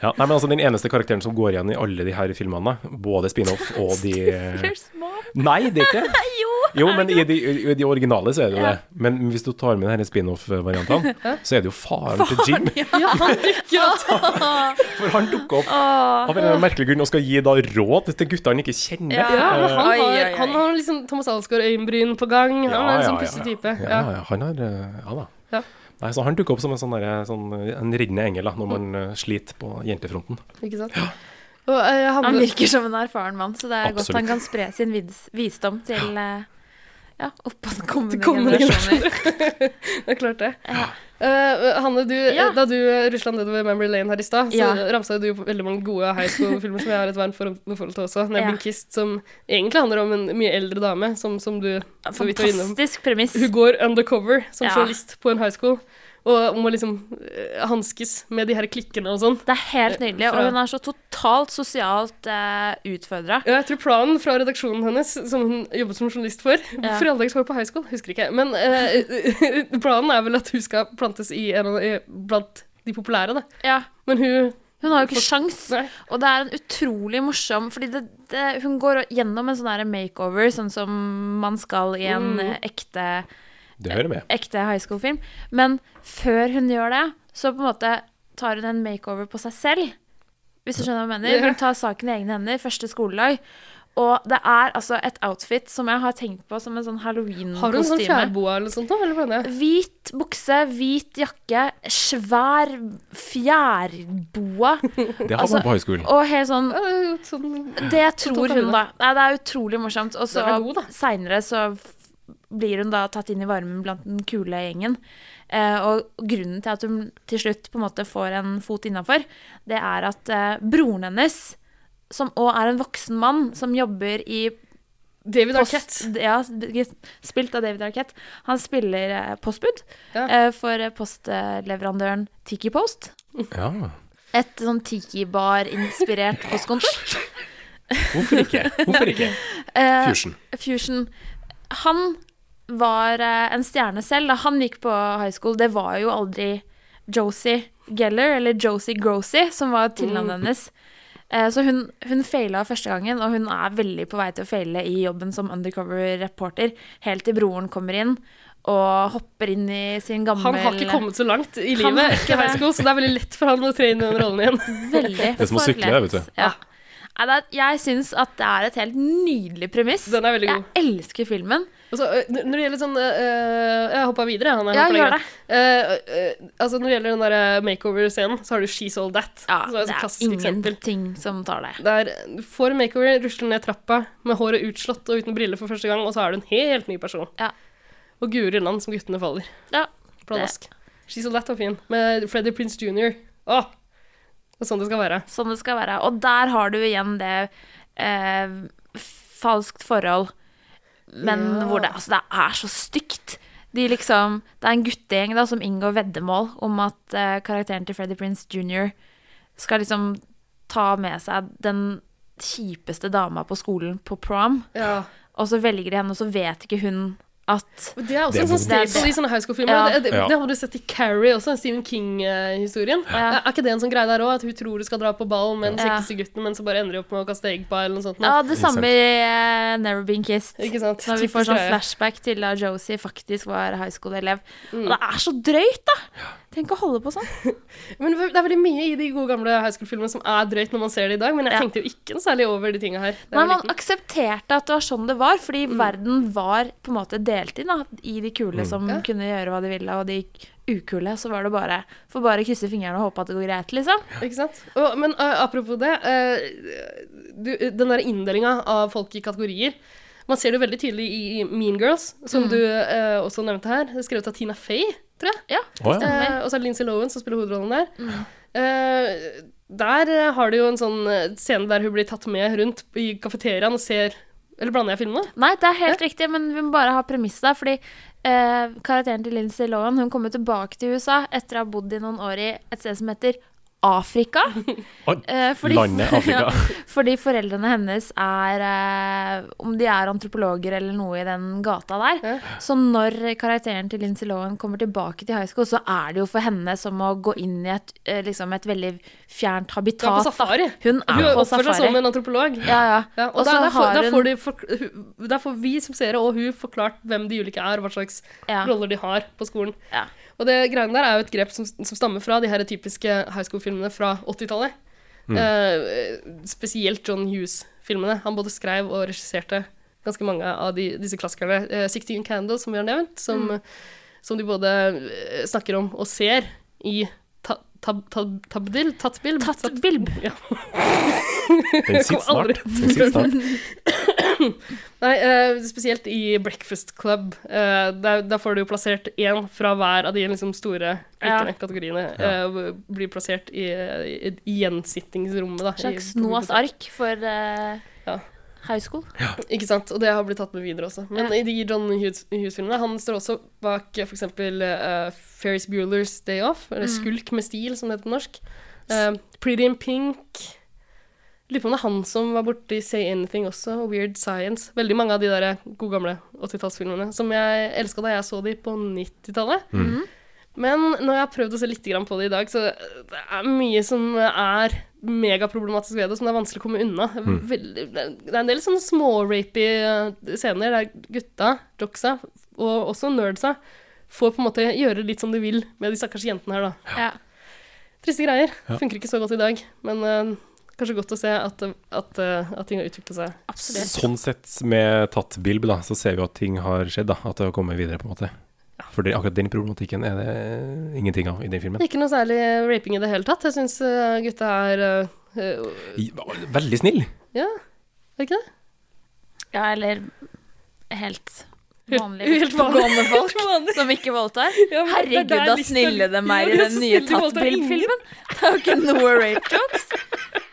Ja, nei, men altså din eneste karakteren som går igjen i alle de her filmene, både spin-off og de Nei, det er ikke det. Jo, Jo, men i de, i de originale så er det jo Ja. det. Men hvis du tar med denne spin-off-variantene, så er det jo faren til Jim. Ja, han dukker. For han dukker opp av en merkelig grunn og skal gi da råd til gutter han ikke kjenner. Ja. Ja, han har, han har liksom Thomas Alsgaard-øyenbryn på gang. Han er en sånn pussig type. Ja, han har eh, Ja da. Ja. Nei, så Han dukker opp som en sånn, der, sånn eh, en riddende engel da, når man eh, sliter på jentefronten. Ikke sant? Og, uh, Han virker som en erfaren mann, så det er godt han kan spre sin vis visdom til uh, ja, oppadkommende kommende generasjoner. Det er klart det. Ja. Eh, Hanne, du, Ja. da du uh, rusla nedover Memory Lane her i stad, så Ja. ramsa du veldig mange gode high school-filmer som jeg har et varmt forhold forhold til også. Ja. Nebbing Kissed, som egentlig handler om en mye eldre dame, som, som du så vidt var innom. Fantastisk premiss. Hun går undercover som Ja. journalist på en high school, og må liksom uh, hanskes med de her klikkene og sånn. Det er helt nydelig, Fra- og hun er så totalt sosialt uh, utfordra. Ja, jeg tror planen fra redaksjonen hennes, som hun jobbet som journalist for Ja. For alle dager skal hun på high school, husker ikke. Men uh, planen er vel at hun skal plantes i en, blant de populære, da. Ja. Men hun Hun har jo ikke sjans, og det er en utrolig morsom Fordi det, det, hun går gjennom en sånn makeover, sånn som man skal i en Mm. eh, ekte Det hører med. ekte high school-film. Men før hun gjør det, så på en måte tar hun en makeover på seg selv. Hvis du skjønner hva jeg mener. Hun tar saken i egne hender, første skoledag. Og det er altså et outfit som jeg har tenkt på som en sånn Har hun sånn halloween-kostyme. fjærboa eller sånt? da, Eller? Hvit bukse, hvit jakke, svær fjærboa. Det har Altså, man på high school. Og helt sånn det sånn Det Sånn tror hun, da. Nei, det er utrolig morsomt. Og så er seinere så blir hun da tatt inn i varmen blant den kule gjengen. Eh, og grunnen til at hun til slutt på en måte får en fot innafor, det er at eh, broren hennes, som òg er en voksen mann, som jobber i David post, Arquette. ja, spilt av David Arquette. Han spiller eh, postbud Ja. eh, for postleverandøren Tiki Post. Ja. Et sånn tiki-bar-inspirert postkontor. Hvorfor ikke? Hvorfor ikke? Eh, Fusion. Fusion. Han var eh, en stjerne selv da han gikk på high school. Det var jo aldri Josie Geller, eller Josie Grossi, som var tilnavnet hennes. Eh, så hun, hun faila første gangen, og hun er veldig på vei til å feile i jobben som undercover reporter, helt til broren kommer inn og hopper inn i sin gamle Han har ikke kommet så langt i livet etter ikke high school, så det er veldig lett for han å tre inn i den rollen igjen. Veldig Det er som å sykle, vet du. Ja. Jeg syns at det er et helt nydelig premiss. Den er veldig god. Jeg elsker filmen. Så, øh, når det gjelder sånn øh, Jeg hoppa videre. Han, Ja, gjør det. Uh, altså, når det gjelder den der makeover-scenen, så har du She's All That. Ja, er det er klassisk eksempel. ingenting som tar det. Der du får makeover, rusler ned trappa med håret utslått og uten briller for første gang, og så er du en helt ny person. Ja. Og guri land som guttene faller. Ja, Pladask. She's All That var fin. Med Freddie Prince Jr. Åh! Det er sånn det skal være. Sånn det skal være. Og der har du igjen det eh, falskt forhold, men Ja. hvor det, altså, det er så stygt. De liksom, det er en guttegjeng da, som inngår veddemål om at uh, karakteren til Freddie Prince jr. skal liksom ta med seg den kjipeste dama på skolen på prom, Ja. og så velger de henne, og så vet ikke hun at Det er også Det er en sånn staple i sånne high school-filmer. Ja. Det, det, det har du sett i Carrie også, Stephen King-historien. Ja. Er ikke det en sånn greie der òg, at hun tror hun skal dra på ball med den Ja. kjekkeste gutten, men så bare ender de opp med å kaste egg på eller noe sånt? nå? Ja, det samme i uh, Never Been Kissed. Ikke sant? Når vi får sånn flashback til da Josie faktisk var high school-elev. Mm. Og det er så drøyt, da! Tenk å holde på sånn. Men det er veldig mye i de gode gamle high school-filmene som er drøyt når man ser det i dag, men jeg Ja. tenkte jo ikke noe særlig over de tinga her. Nei, man liten. aksepterte at det var sånn det var, fordi verden var på en måte delt inn da, i de kule som Ja. kunne gjøre hva de ville, og de ukule, så var det bare Får bare krysse fingrene og håpe at det går greit, liksom. Ikke sant? Og, men uh, apropos det, uh, du, den der inndelinga av folk i kategorier Man ser det veldig tydelig i Mean Girls, som Mm. du uh, også nevnte her. Er skrevet av Tina Fey, tror jeg. Ja, oh, ja. Eh, og så er det Lindsay Lohan som spiller hovedrollen der. Mm. Eh, der eh, har du jo en sånn eh, scene der hun blir tatt med rundt i kafeteriaen og ser Eller blander jeg filmene? Nei, det er helt riktig, men vi må bare ha premisset der, fordi eh, karakteren til Lindsay Lohan hun kommer tilbake til USA etter å ha bodd i noen år i et sted som heter Afrika. Eh, fordi- landet Afrika. Ja, fordi foreldrene hennes er eh, Om de er antropologer eller noe i den gata der. Ja. Så når karakteren til Lindsay Lohan kommer tilbake til high school, så er det jo for henne som å gå inn i et, eh, liksom et veldig fjernt habitat. Hun er på safari. Hun er Hun på oppfører seg som en antropolog. Ja, ja. Ja, og Og der, der, får, der, får de fork- der får vi som seere og hun forklart hvem de ulike er, og hva slags Ja. roller de har på skolen. Ja. Og det greiene der er jo et grep som, som stammer fra de her typiske high school-filmene fra 80-tallet. Eh, spesielt John Hughes-filmene. Han både skrev og regisserte ganske mange av de, disse klassikerne. Eh, 16 Candles, som vi har nevnt, som, som de både eh, snakker om og ser i ta, tab, tab, Tabdil? Tatbilb? Tatbilb. Ja. Den sitter snart. Den sitter snart. Nei, eh, spesielt i Breakfast Club. eh, der, der får du jo plassert én fra hver av de liksom store Ja. kategoriene. eh, blir plassert i, i, i gjensittingsrommet. Da, Et slags i, på ark for eh, Ja. high school. Ikke sant? Og det har blitt tatt med videre også. Men Ja. i de John Hughes- Hughes-filmene Han står også bak f.eks. for eksempel uh, Ferris Bueller's Day Off, eller Mm. Skulk med stil, som det heter på norsk. Eh, Pretty in Pink. Lurer på om det er han som var borti Say Anything også, og Weird Science. Veldig mange av de der gode gamle 80-tallsfilmene som jeg elska da jeg så de på 90-tallet. Mm. Men når jeg har prøvd å se litt på det i dag, så det er mye som er megaproblematisk ved det, som det er vanskelig å komme unna. Veldig, det er en del sånne smårapy eh, scener der gutta, jocksa, og også nerdsa, får på en måte gjøre litt som de vil med de stakkars jentene her, da. Ja. Triste greier. Ja. Funker ikke så godt i dag, men eh, kanskje godt å se at, at, eh, at ting har utviklet seg. Absolutt. Sånn sett, med tatt bilb, da, så ser vi at ting har skjedd, da. At det har kommet videre, på en måte. For det, akkurat den problematikken er det ingenting av i den filmen. Ikke noe særlig raping i det hele tatt. Jeg syns gutta er eh, eh, Veldig snill. Ja, er det ikke det? Ja, eller Helt- vanlige, helt vanlige folk vanlig. som ikke voldtar. Ja, er Herregud, da snille de er i den nye Tatt-Bild-filmen. Det er jo ikke noe rape jokes.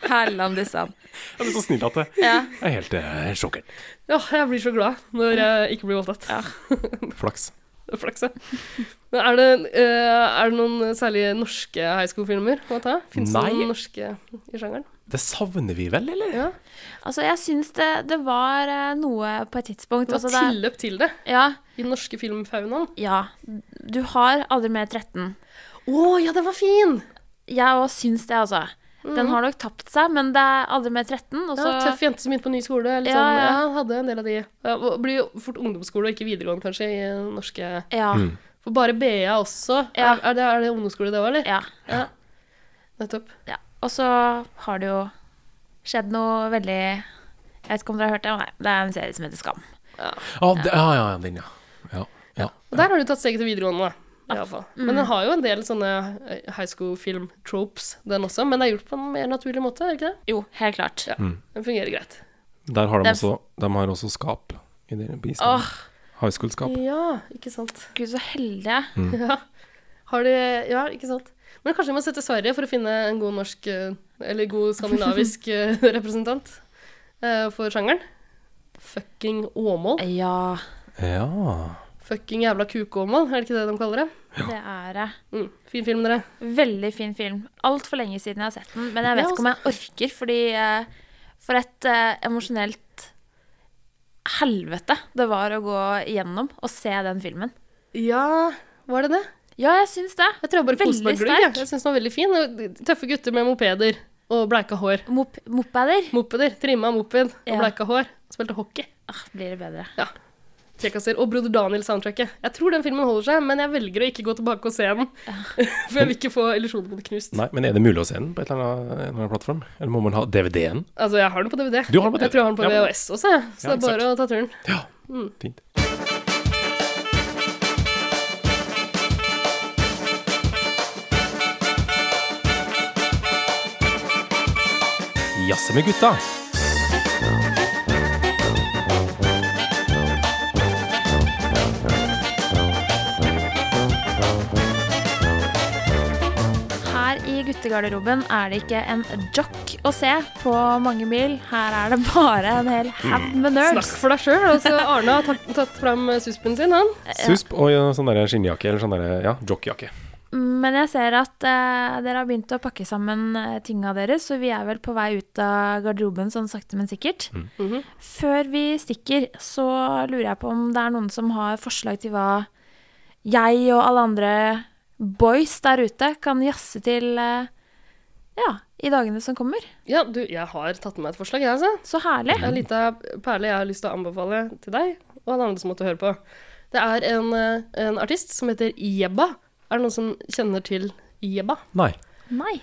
Herlandissan. Jeg er så snill at det Ja. Er helt eh, sjokkert. Ja, jeg blir så glad når jeg ikke blir voldtatt. Ja. Flaks. Flaks, ja. Men er det, eh, er det noen særlig norske high school-filmer å ta? Fins det noen norske i sjangeren? Det savner vi vel, eller? Ja. Altså, jeg syns det, det var eh, noe på et tidspunkt Det var altså, tilløp til det Ja, i den norske filmfaunaen. ja. Du har aldri mer 13. Å ja, den var fin! Jeg òg syns det, altså. Den har nok tapt seg, men det er aldri mer 13. Også... Ja, tøff jente som begynte på ny skole. Liksom. Ja, sånn. ja. ja, hadde en del av de. Ja, blir jo fort ungdomsskole og ikke videregående, kanskje, i norske Ja. Mm. For bare BA også. Ja. Er, er, det, er det ungdomsskole, det òg, eller? ja. Ja. Nettopp. ja. Og så har det jo skjedd noe veldig Jeg vet ikke om dere har hørt det? Nei, det er en serie som heter Skam. Ah, det, ja, ja, ja, den, ja. ja, ja. Og der har du tatt steget til videregående, da. I fall. Mm. Men den har jo en del sånne eh, high school-film-tropes, den også. Men det er gjort på en mer naturlig måte, er det ikke det? Jo, helt klart. Ja, Mm. Den fungerer greit. Der har de også, de har også skap i den på Oh. High school-skap. Ja, ikke sant. gud, så heldige. Mm. Ja. Har de Ja, ikke sant. Men kanskje vi må se til Sverige for å finne en god norsk eh, Eller god skandinavisk eh, representant eh, for sjangeren. Fucking Åmål. Ja, Ja. Fucking jævla kukåmål, er det ikke det de kaller det? Ja. det er det. Mm. Fin film, dere. Veldig fin film. Altfor lenge siden jeg har sett den, men jeg vet Ja, ikke om jeg orker, fordi For et uh, emosjonelt helvete det var å gå igjennom og se den filmen. Ja, var det det? Ja, jeg syns det. Jeg tror jeg bare koste meg Veldig glugg. jeg. syns den var veldig fin. Tøffe gutter med mopeder og bleika hår. Mop mopeder. Mopeder. Trimma moped og Ja. bleika hår. Spilte hockey. Ah, blir det bedre. Ja. Kjekkaser. Og Broder Daniel-soundtracket. Jeg tror den filmen holder seg, men jeg velger å ikke gå tilbake og se den. For jeg vil ikke få illusjonen min knust. Nei, men er det mulig å se den på et eller annet, en eller annen plattform? Eller må man ha DVD-en? Altså, jeg har den på DVD. Du har den på DVD. Jeg tror jeg har den på. Ja, VHS også, så Ja, det er bare å ta turen. Ja, Mm. Jazze med gutta. I guttegarderoben er det ikke en jock å se på mange mil. Her er det bare en hel haug med nerds. Snakk for deg sjøl. Altså, Arne har tatt, tatt fram suspen sin, han. Susp og ja, sånn skinnjakke, eller sånn ja, jockjakke. Men jeg ser at eh, dere har begynt å pakke sammen uh, tinga deres, så vi er vel på vei ut av garderoben sånn sakte, men sikkert. Mhm. Før vi stikker, så lurer jeg på om det er noen som har forslag til hva jeg og alle andre boys der ute kan jazze til eh, ja, i dagene som kommer. Ja, du, jeg har tatt med meg et forslag, jeg, altså. Så herlig. En lita perle jeg har lyst til å anbefale til deg og alle andre som måtte høre på. Det er en, eh, en artist som heter Jebba. Er det noen som kjenner til Jebba? Nei. Nei.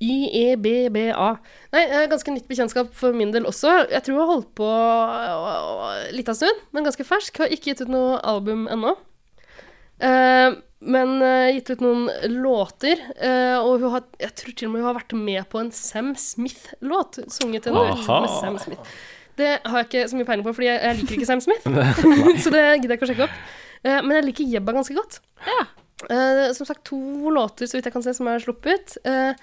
Y-e-b-b-a. Nei, eh, ganske nytt bekjentskap for min del også. Jeg tror jeg har holdt på uh, litt av stund, men ganske fersk. Har ikke gitt ut noe album ennå. Eh, men eh, gitt ut noen låter. eh, og hun har, jeg tror til og med hun har vært med på en Sam Smith-låt. Sunget en Aha. med Sam Smith. Det har jeg ikke så mye peiling på, fordi jeg, jeg liker ikke Sam Smith. så det gidder jeg ikke å sjekke opp. Eh, men jeg liker Jebba ganske godt. Eh, som sagt, to låter så vidt jeg kan se som er sluppet. Uh,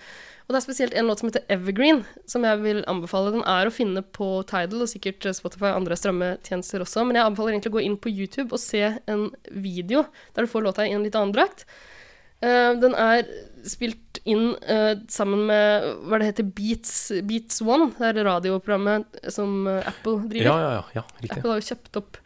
og det er spesielt en låt som heter Evergreen, som jeg vil anbefale. Den er å finne på Tidal og sikkert Spotify og andre strømmetjenester også. Men jeg anbefaler egentlig å gå inn på YouTube og se en video der du får låta i en litt annen drakt. Uh, den er spilt inn sammen med hva det heter, Beats, Beats One. Det er radioprogrammet som Apple driver. Ja, ja, ja, ja. Apple har jo kjøpt opp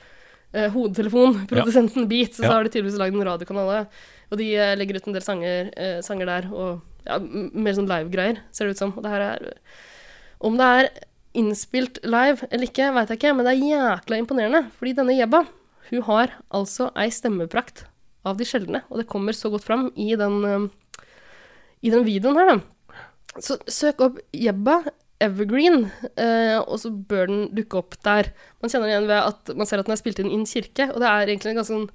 eh, ja. Beats, og så har de tydeligvis lagd en radiokanal. Og de eh, legger ut en del sanger, eh, sanger der, og ja, mer sånn live-greier, ser det ut som. Og det her er Om det er innspilt live eller ikke, veit jeg ikke, men det er jækla imponerende. Fordi denne Jebba, hun har altså ei stemmeprakt av de sjeldne, og det kommer så godt fram i den, eh, i den videoen her, da. Så søk opp Jebba Evergreen, eh, og så bør den dukke opp der. Man kjenner igjen ved at man ser at den er spilt inn i en kirke, og det er egentlig en ganske sånn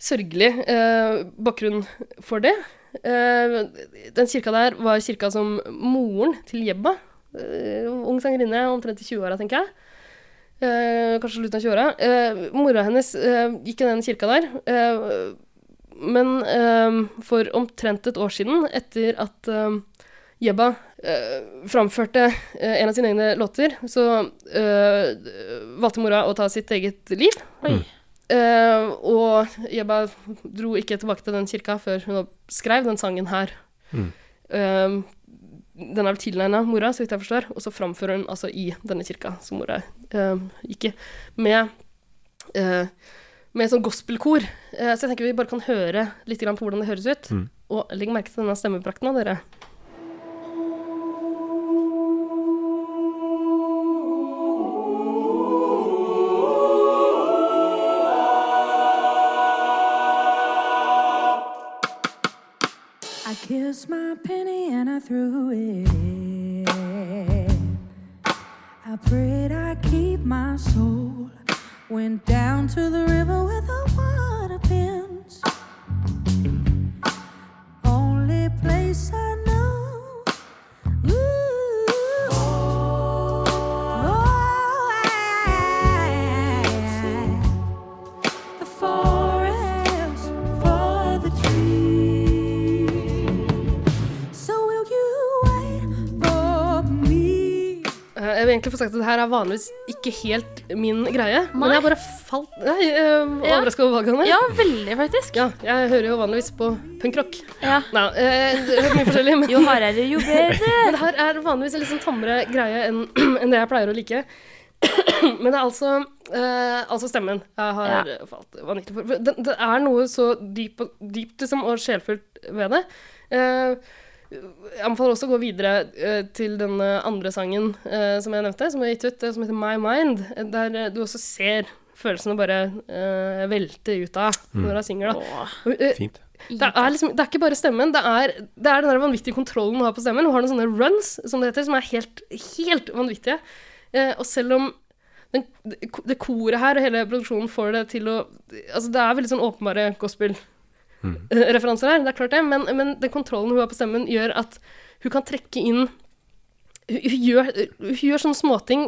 sørgelig eh, bakgrunn for det. Eh, den kirka der var kirka som moren til Jebba, eh, ung sangerinne, omtrent i 20-åra, tenker jeg. Eh, kanskje slutten av 20-åra. Eh, mora hennes eh, gikk i den kirka der. Eh, men eh, for omtrent et år siden, etter at eh, Jebba eh, framførte eh, en av sine egne låter, så eh, valgte mora å ta sitt eget liv. Oi. Eh, og Jebba dro ikke tilbake til den kirka før hun skrev den sangen her. Mm. Uh, den er vel tilegna mora, så vidt jeg forstår, og så framfører hun altså i denne kirka som mora uh, gikk i, med med sånn gospelkor. Så jeg tenker vi bare kan høre litt grann på hvordan det høres ut. Mm. Og legg merke til denne stemmeprakten av dere. Kissed my penny and I threw it. I prayed I keep my soul Went down to the river where the water bends. Only place I Eh, egentlig få sagt at det her er vanligvis ikke helt min greie, men jeg bare falt Nei, øh, overraska over valgene. Ja, veldig, faktisk. Ja, jeg hører jo vanligvis på punkrock. Ja. Nei, øh, det er mye forskjellig, men Jo hardere, jo bedre. Men det her er vanligvis en litt sånn tammere greie enn en det jeg pleier å like. Men det er altså, øh, altså stemmen jeg har Ja. falt vanvittig for. Det, det er noe så dypt, dypt liksom, og sjelfullt ved det. Eh, jeg anbefaler også å gå videre eh, til den andre sangen eh, som jeg nevnte, som er gitt ut, eh, som heter My Mind, der du også ser følelsene bare velte ut av Mm. når hun synger. da. Fint. det er, liksom, det er ikke bare stemmen, det er, det er den der vanvittige kontrollen hun har på stemmen. Hun har noen sånne runs, som det heter, som er helt, helt vanvittige. Eh, og selv om den, det koret her og hele produksjonen får det til å Altså, det er veldig sånn åpenbare gospel-referanser her, det er klart det, men, men den kontrollen hun har på stemmen, gjør at hun kan trekke inn hun gjør, hun gjør sånne småting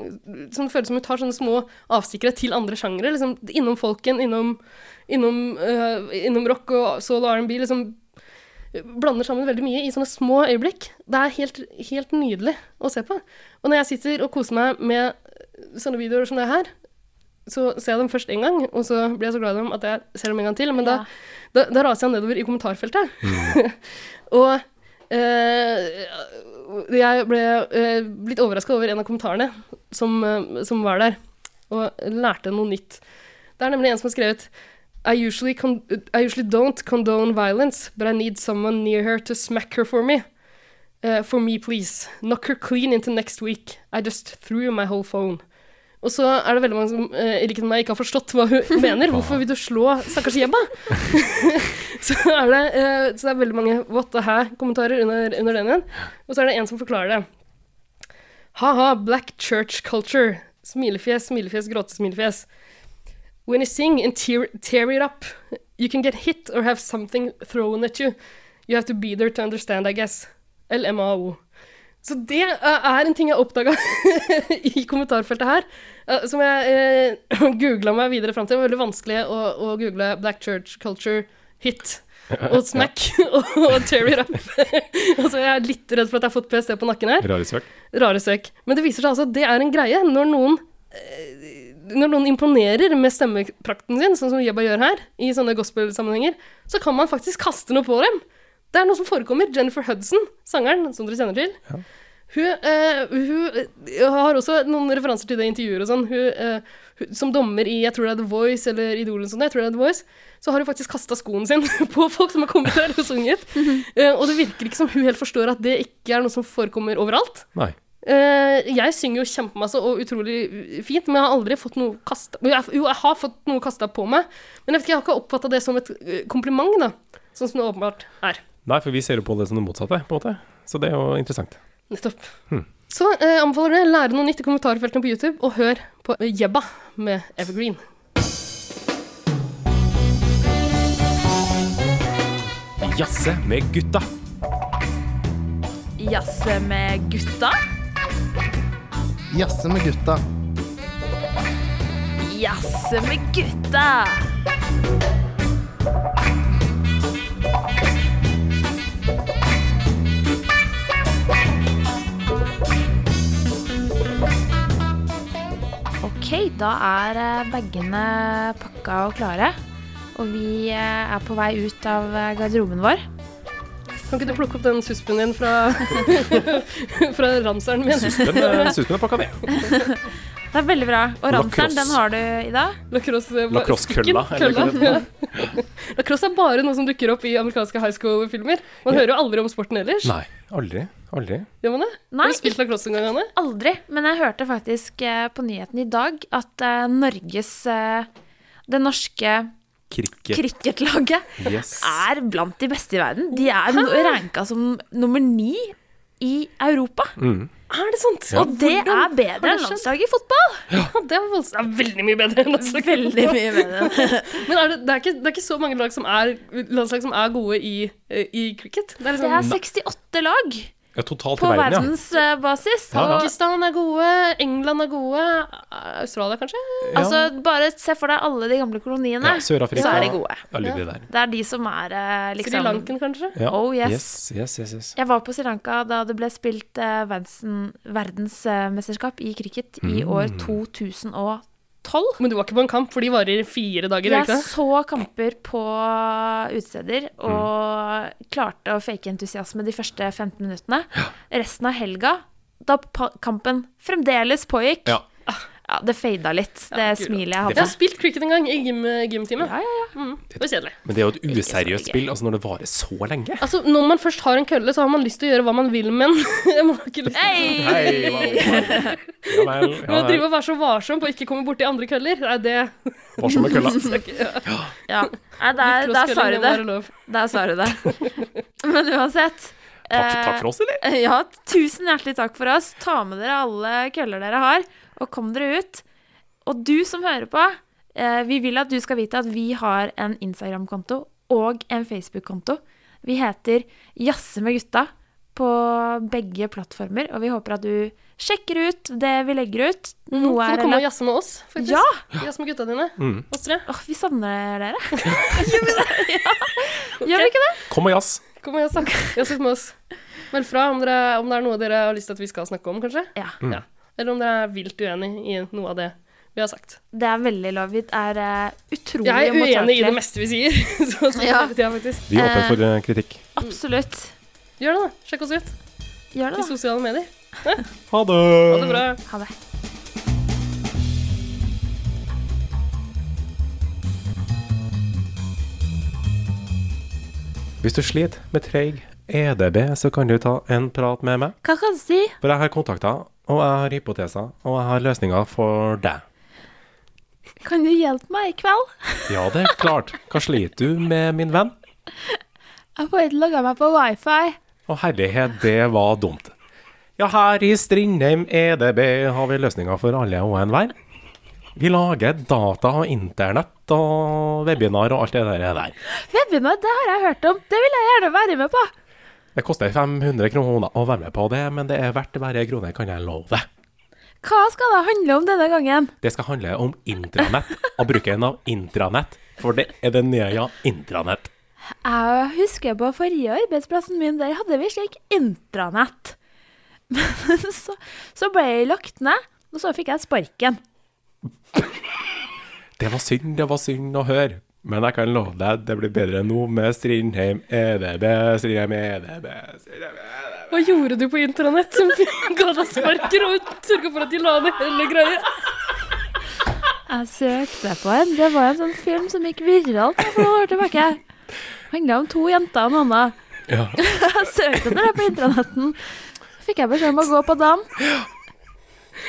som føles som hun tar sånne små avstikkere til andre sjangere. Liksom, innom folken, innom, innom, uh, innom rock og soul og R&B. Liksom, blander sammen veldig mye i sånne små øyeblikk. Det er helt, helt nydelig å se på. Og når jeg sitter og koser meg med sånne videoer som det her, så ser jeg dem først én gang, og så blir jeg så glad i dem at jeg ser dem en gang til. Men da, da, da raser jeg nedover i kommentarfeltet. og eh, jeg ble eh, litt overraska over en av kommentarene som, eh, som var der, og lærte noe nytt. Det er nemlig en som har skrevet I usually, I usually don't condone violence, but I need someone near her to smack her for me. Uh, for me, please. Knock her clean into next week. I just threw my whole phone. Og så er det veldig mange som i likhet med meg ikke har forstått hva hun mener. Hvorfor vil du slå stakkars Jebba? så, er det, eh, så det er veldig mange what the hæ-kommentarer under, under den igjen. Og så er det en som forklarer det. Ha-ha, black church culture. Smilefjes, smilefjes, gråtesmilefjes. When you sing and tear, tear it up, you can get hit or have something thrown at you. You have to be there to understand, I guess. LMAO. Så det eh, er en ting jeg oppdaga i kommentarfeltet her, eh, som jeg eh, googla meg videre fram til. Det var veldig vanskelig å, å google Black Church Culture hit og smack og, og tear it up. altså, jeg er litt redd for at jeg har fått PST på nakken her. Rare søk. Rare søk. Men det viser seg altså at det er en greie. Når noen, eh, når noen imponerer med stemmeprakten sin, sånn som Jebba gjør her, i sånne gospel-sammenhenger, så kan man faktisk kaste noe på dem. Det er noe som forekommer. Jennifer Hudson, sangeren, som dere kjenner til, hun, uh, hun har også noen referanser til det intervjuet og sånn. Hun, uh, hun, som dommer i jeg tror det er The Voice eller Idol sånn, jeg tror det er The Voice, så har hun faktisk kasta skoen sin på folk som har kommet der og sunget. Uh, og det virker ikke som hun helt forstår at det ikke er noe som forekommer overalt. Nei. Jeg synger jo kjempemasse og utrolig fint, men jeg har aldri fått noe kasta Jo, jeg har fått noe kasta på meg, men jeg vet ikke, jeg har ikke oppfatta det som et kompliment, da. Sånn som det åpenbart er. Nei, for vi ser jo på det som det motsatte, på en måte. Så det er jo interessant. Nettopp. Hmm. Så eh, anbefaler å lære noe nytt i kommentarfeltene på YouTube, og hør på Jebba med Evergreen. Jazze med gutta. Jazze med gutta. Jazze med gutta. Jazze med gutta. Da er eh, bagene pakka og klare. Og vi eh, er på vei ut av eh, garderoben vår. Kan ikke du plukke opp den suspen din fra, fra ranseren min? Suspen, suspen er pakka ned. Det er veldig bra. Og ranseren, den har du, i dag? Lacrosse-kølla, ja. Lacrosse er bare noe som dukker opp i amerikanske high school-filmer. Man hører jo aldri om sporten ellers. Nei, aldri. Aldri. Gjør man det? Nei, Har du spilt lacrosse en gang, Anne? Aldri. Men jeg hørte faktisk eh, på nyheten i dag at eh, Norges eh, Det norske Cricket. cricketlaget Yes. er blant de beste i verden. De er no ranka som nummer ni i Europa. Mm. Er det sant? Ja. Og det Hvordan er bedre har enn skjedd? landslaget i fotball. Ja, det er, voldsomt- veldig mye bedre enn landslaget. Veldig mye bedre. Men er det, det, er ikke, det er ikke så mange lag som er, landslag som er gode i, eh, i cricket. Det er, Det er 68 lag Ja, totalt på i verden, ja. verdensbasis. Ja, ja. Pakistan er gode, England er gode, Australia kanskje? Altså, bare se for deg alle de gamle koloniene. Ja, Så er de gode. Det er de som er eh, liksom Sri Lanken, kanskje? Ja. Oh, yes. yes, yes, yes, yes. Jeg var på Sri Lanka da det ble spilt eh, verdens- verdensmesterskap i cricket i Mm. år 2012. Men du var ikke på en kamp, for de varer fire dager? Jeg ikke så kamper på utesteder Mm. og klarte å fake entusiasme de første 15 minuttene. Resten av helga, da kampen fremdeles pågikk Ja. Ja, det fada litt, det ja, smilet jeg Jeg har spilt cricket en gang i gym, gymtime. Ja, ja, ja. Mm, det var kjedelig. Men det er jo et useriøst spill, altså når det varer så lenge. Altså, Når man først har en kølle, så har man lyst til å gjøre hva man vil med den. man har ikke lyst til Hei! Hei. Ja vel. Men Ja, å drive og være så varsom på å ikke komme borti andre køller, nei, det Varsom med kølla? ja. Ja. Nei, der, der sa du det. Der sa du det. Men uansett Takk, eh, takk for oss, eller? Ja, tusen hjertelig takk for oss. Ta med dere alle køller dere har, og kom dere ut. Og du som hører på, eh, vi vil at du skal vite at vi har en Instagram-konto og en Facebook-konto. Vi heter Jazze med gutta på begge plattformer, og vi håper at du sjekker ut det vi legger ut. Mm, Noe kan er du komme og jazze med oss, faktisk? Ja! Jazze med gutta dine. Mm. Oss tre. Åh, vi savner dere. Gjør vi det? Ja. Gjør vi ikke det? Kom og jazz. Kom og jazz, da. Jazz med oss. Meld fra om, dere, om det er noe dere har lyst til at vi skal snakke om, kanskje. Ja. Mm. Ja. Eller om dere er vilt uenig i noe av det vi har sagt. Det er veldig lov. Vi er uh, utrolig Jeg er uenig i det meste vi sier. så, så Ja. hele tiden, faktisk. Vi er åpne for uh, kritikk. Absolutt. Gjør det, da. Sjekk oss ut Gjør det, da. sosiale medier. Ha det! Ha det bra. Ha det. Hvis du sliter med treig EDB, så kan du ta en prat med meg. Hva kan du si? For jeg har kontakter, og jeg har hypoteser, og jeg har løsninger for deg. Kan du hjelpe meg i kveld? Ja, det er klart. Hva sliter du med, min venn? Jeg får ikke logga meg på wifi. Å herlighet, det var dumt. Ja, her i Strindheim EDB har vi løsninger for alle og enhver. Vi lager data og internett og webinar og alt det der. Webinar, det har jeg hørt om. Det vil jeg gjerne være med på. Det koster 500 kroner å være med på det, men det er verdt hver krone, kan jeg love deg. Hva skal det handle om denne gangen? Det skal handle om intranett og bruken av intranett, for det er det nye intranett. Jeg husker på forrige arbeidsplassen min, der hadde vi slik intranett. Men så, så ble jeg lagt ned, og så fikk jeg sparken. Det var synd, det var synd å høre. Men jeg kan love deg, det blir bedre nå med Strindheim EDB, Strindheim EDB, Strindheim EDB. Hva gjorde du på intranett som ga deg sparker og sørga for at de la ned hele greia? Jeg søkte på en. Det var en sånn film som gikk viralt for noen år tilbake. Handla om to jenter og noen annen. Ja. Jeg søkte etter det på intranetten. Fikk jeg beskjed om å gå på dam.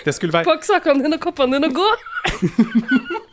Det skulle være Pakk sakene dine og koppene dine og gå.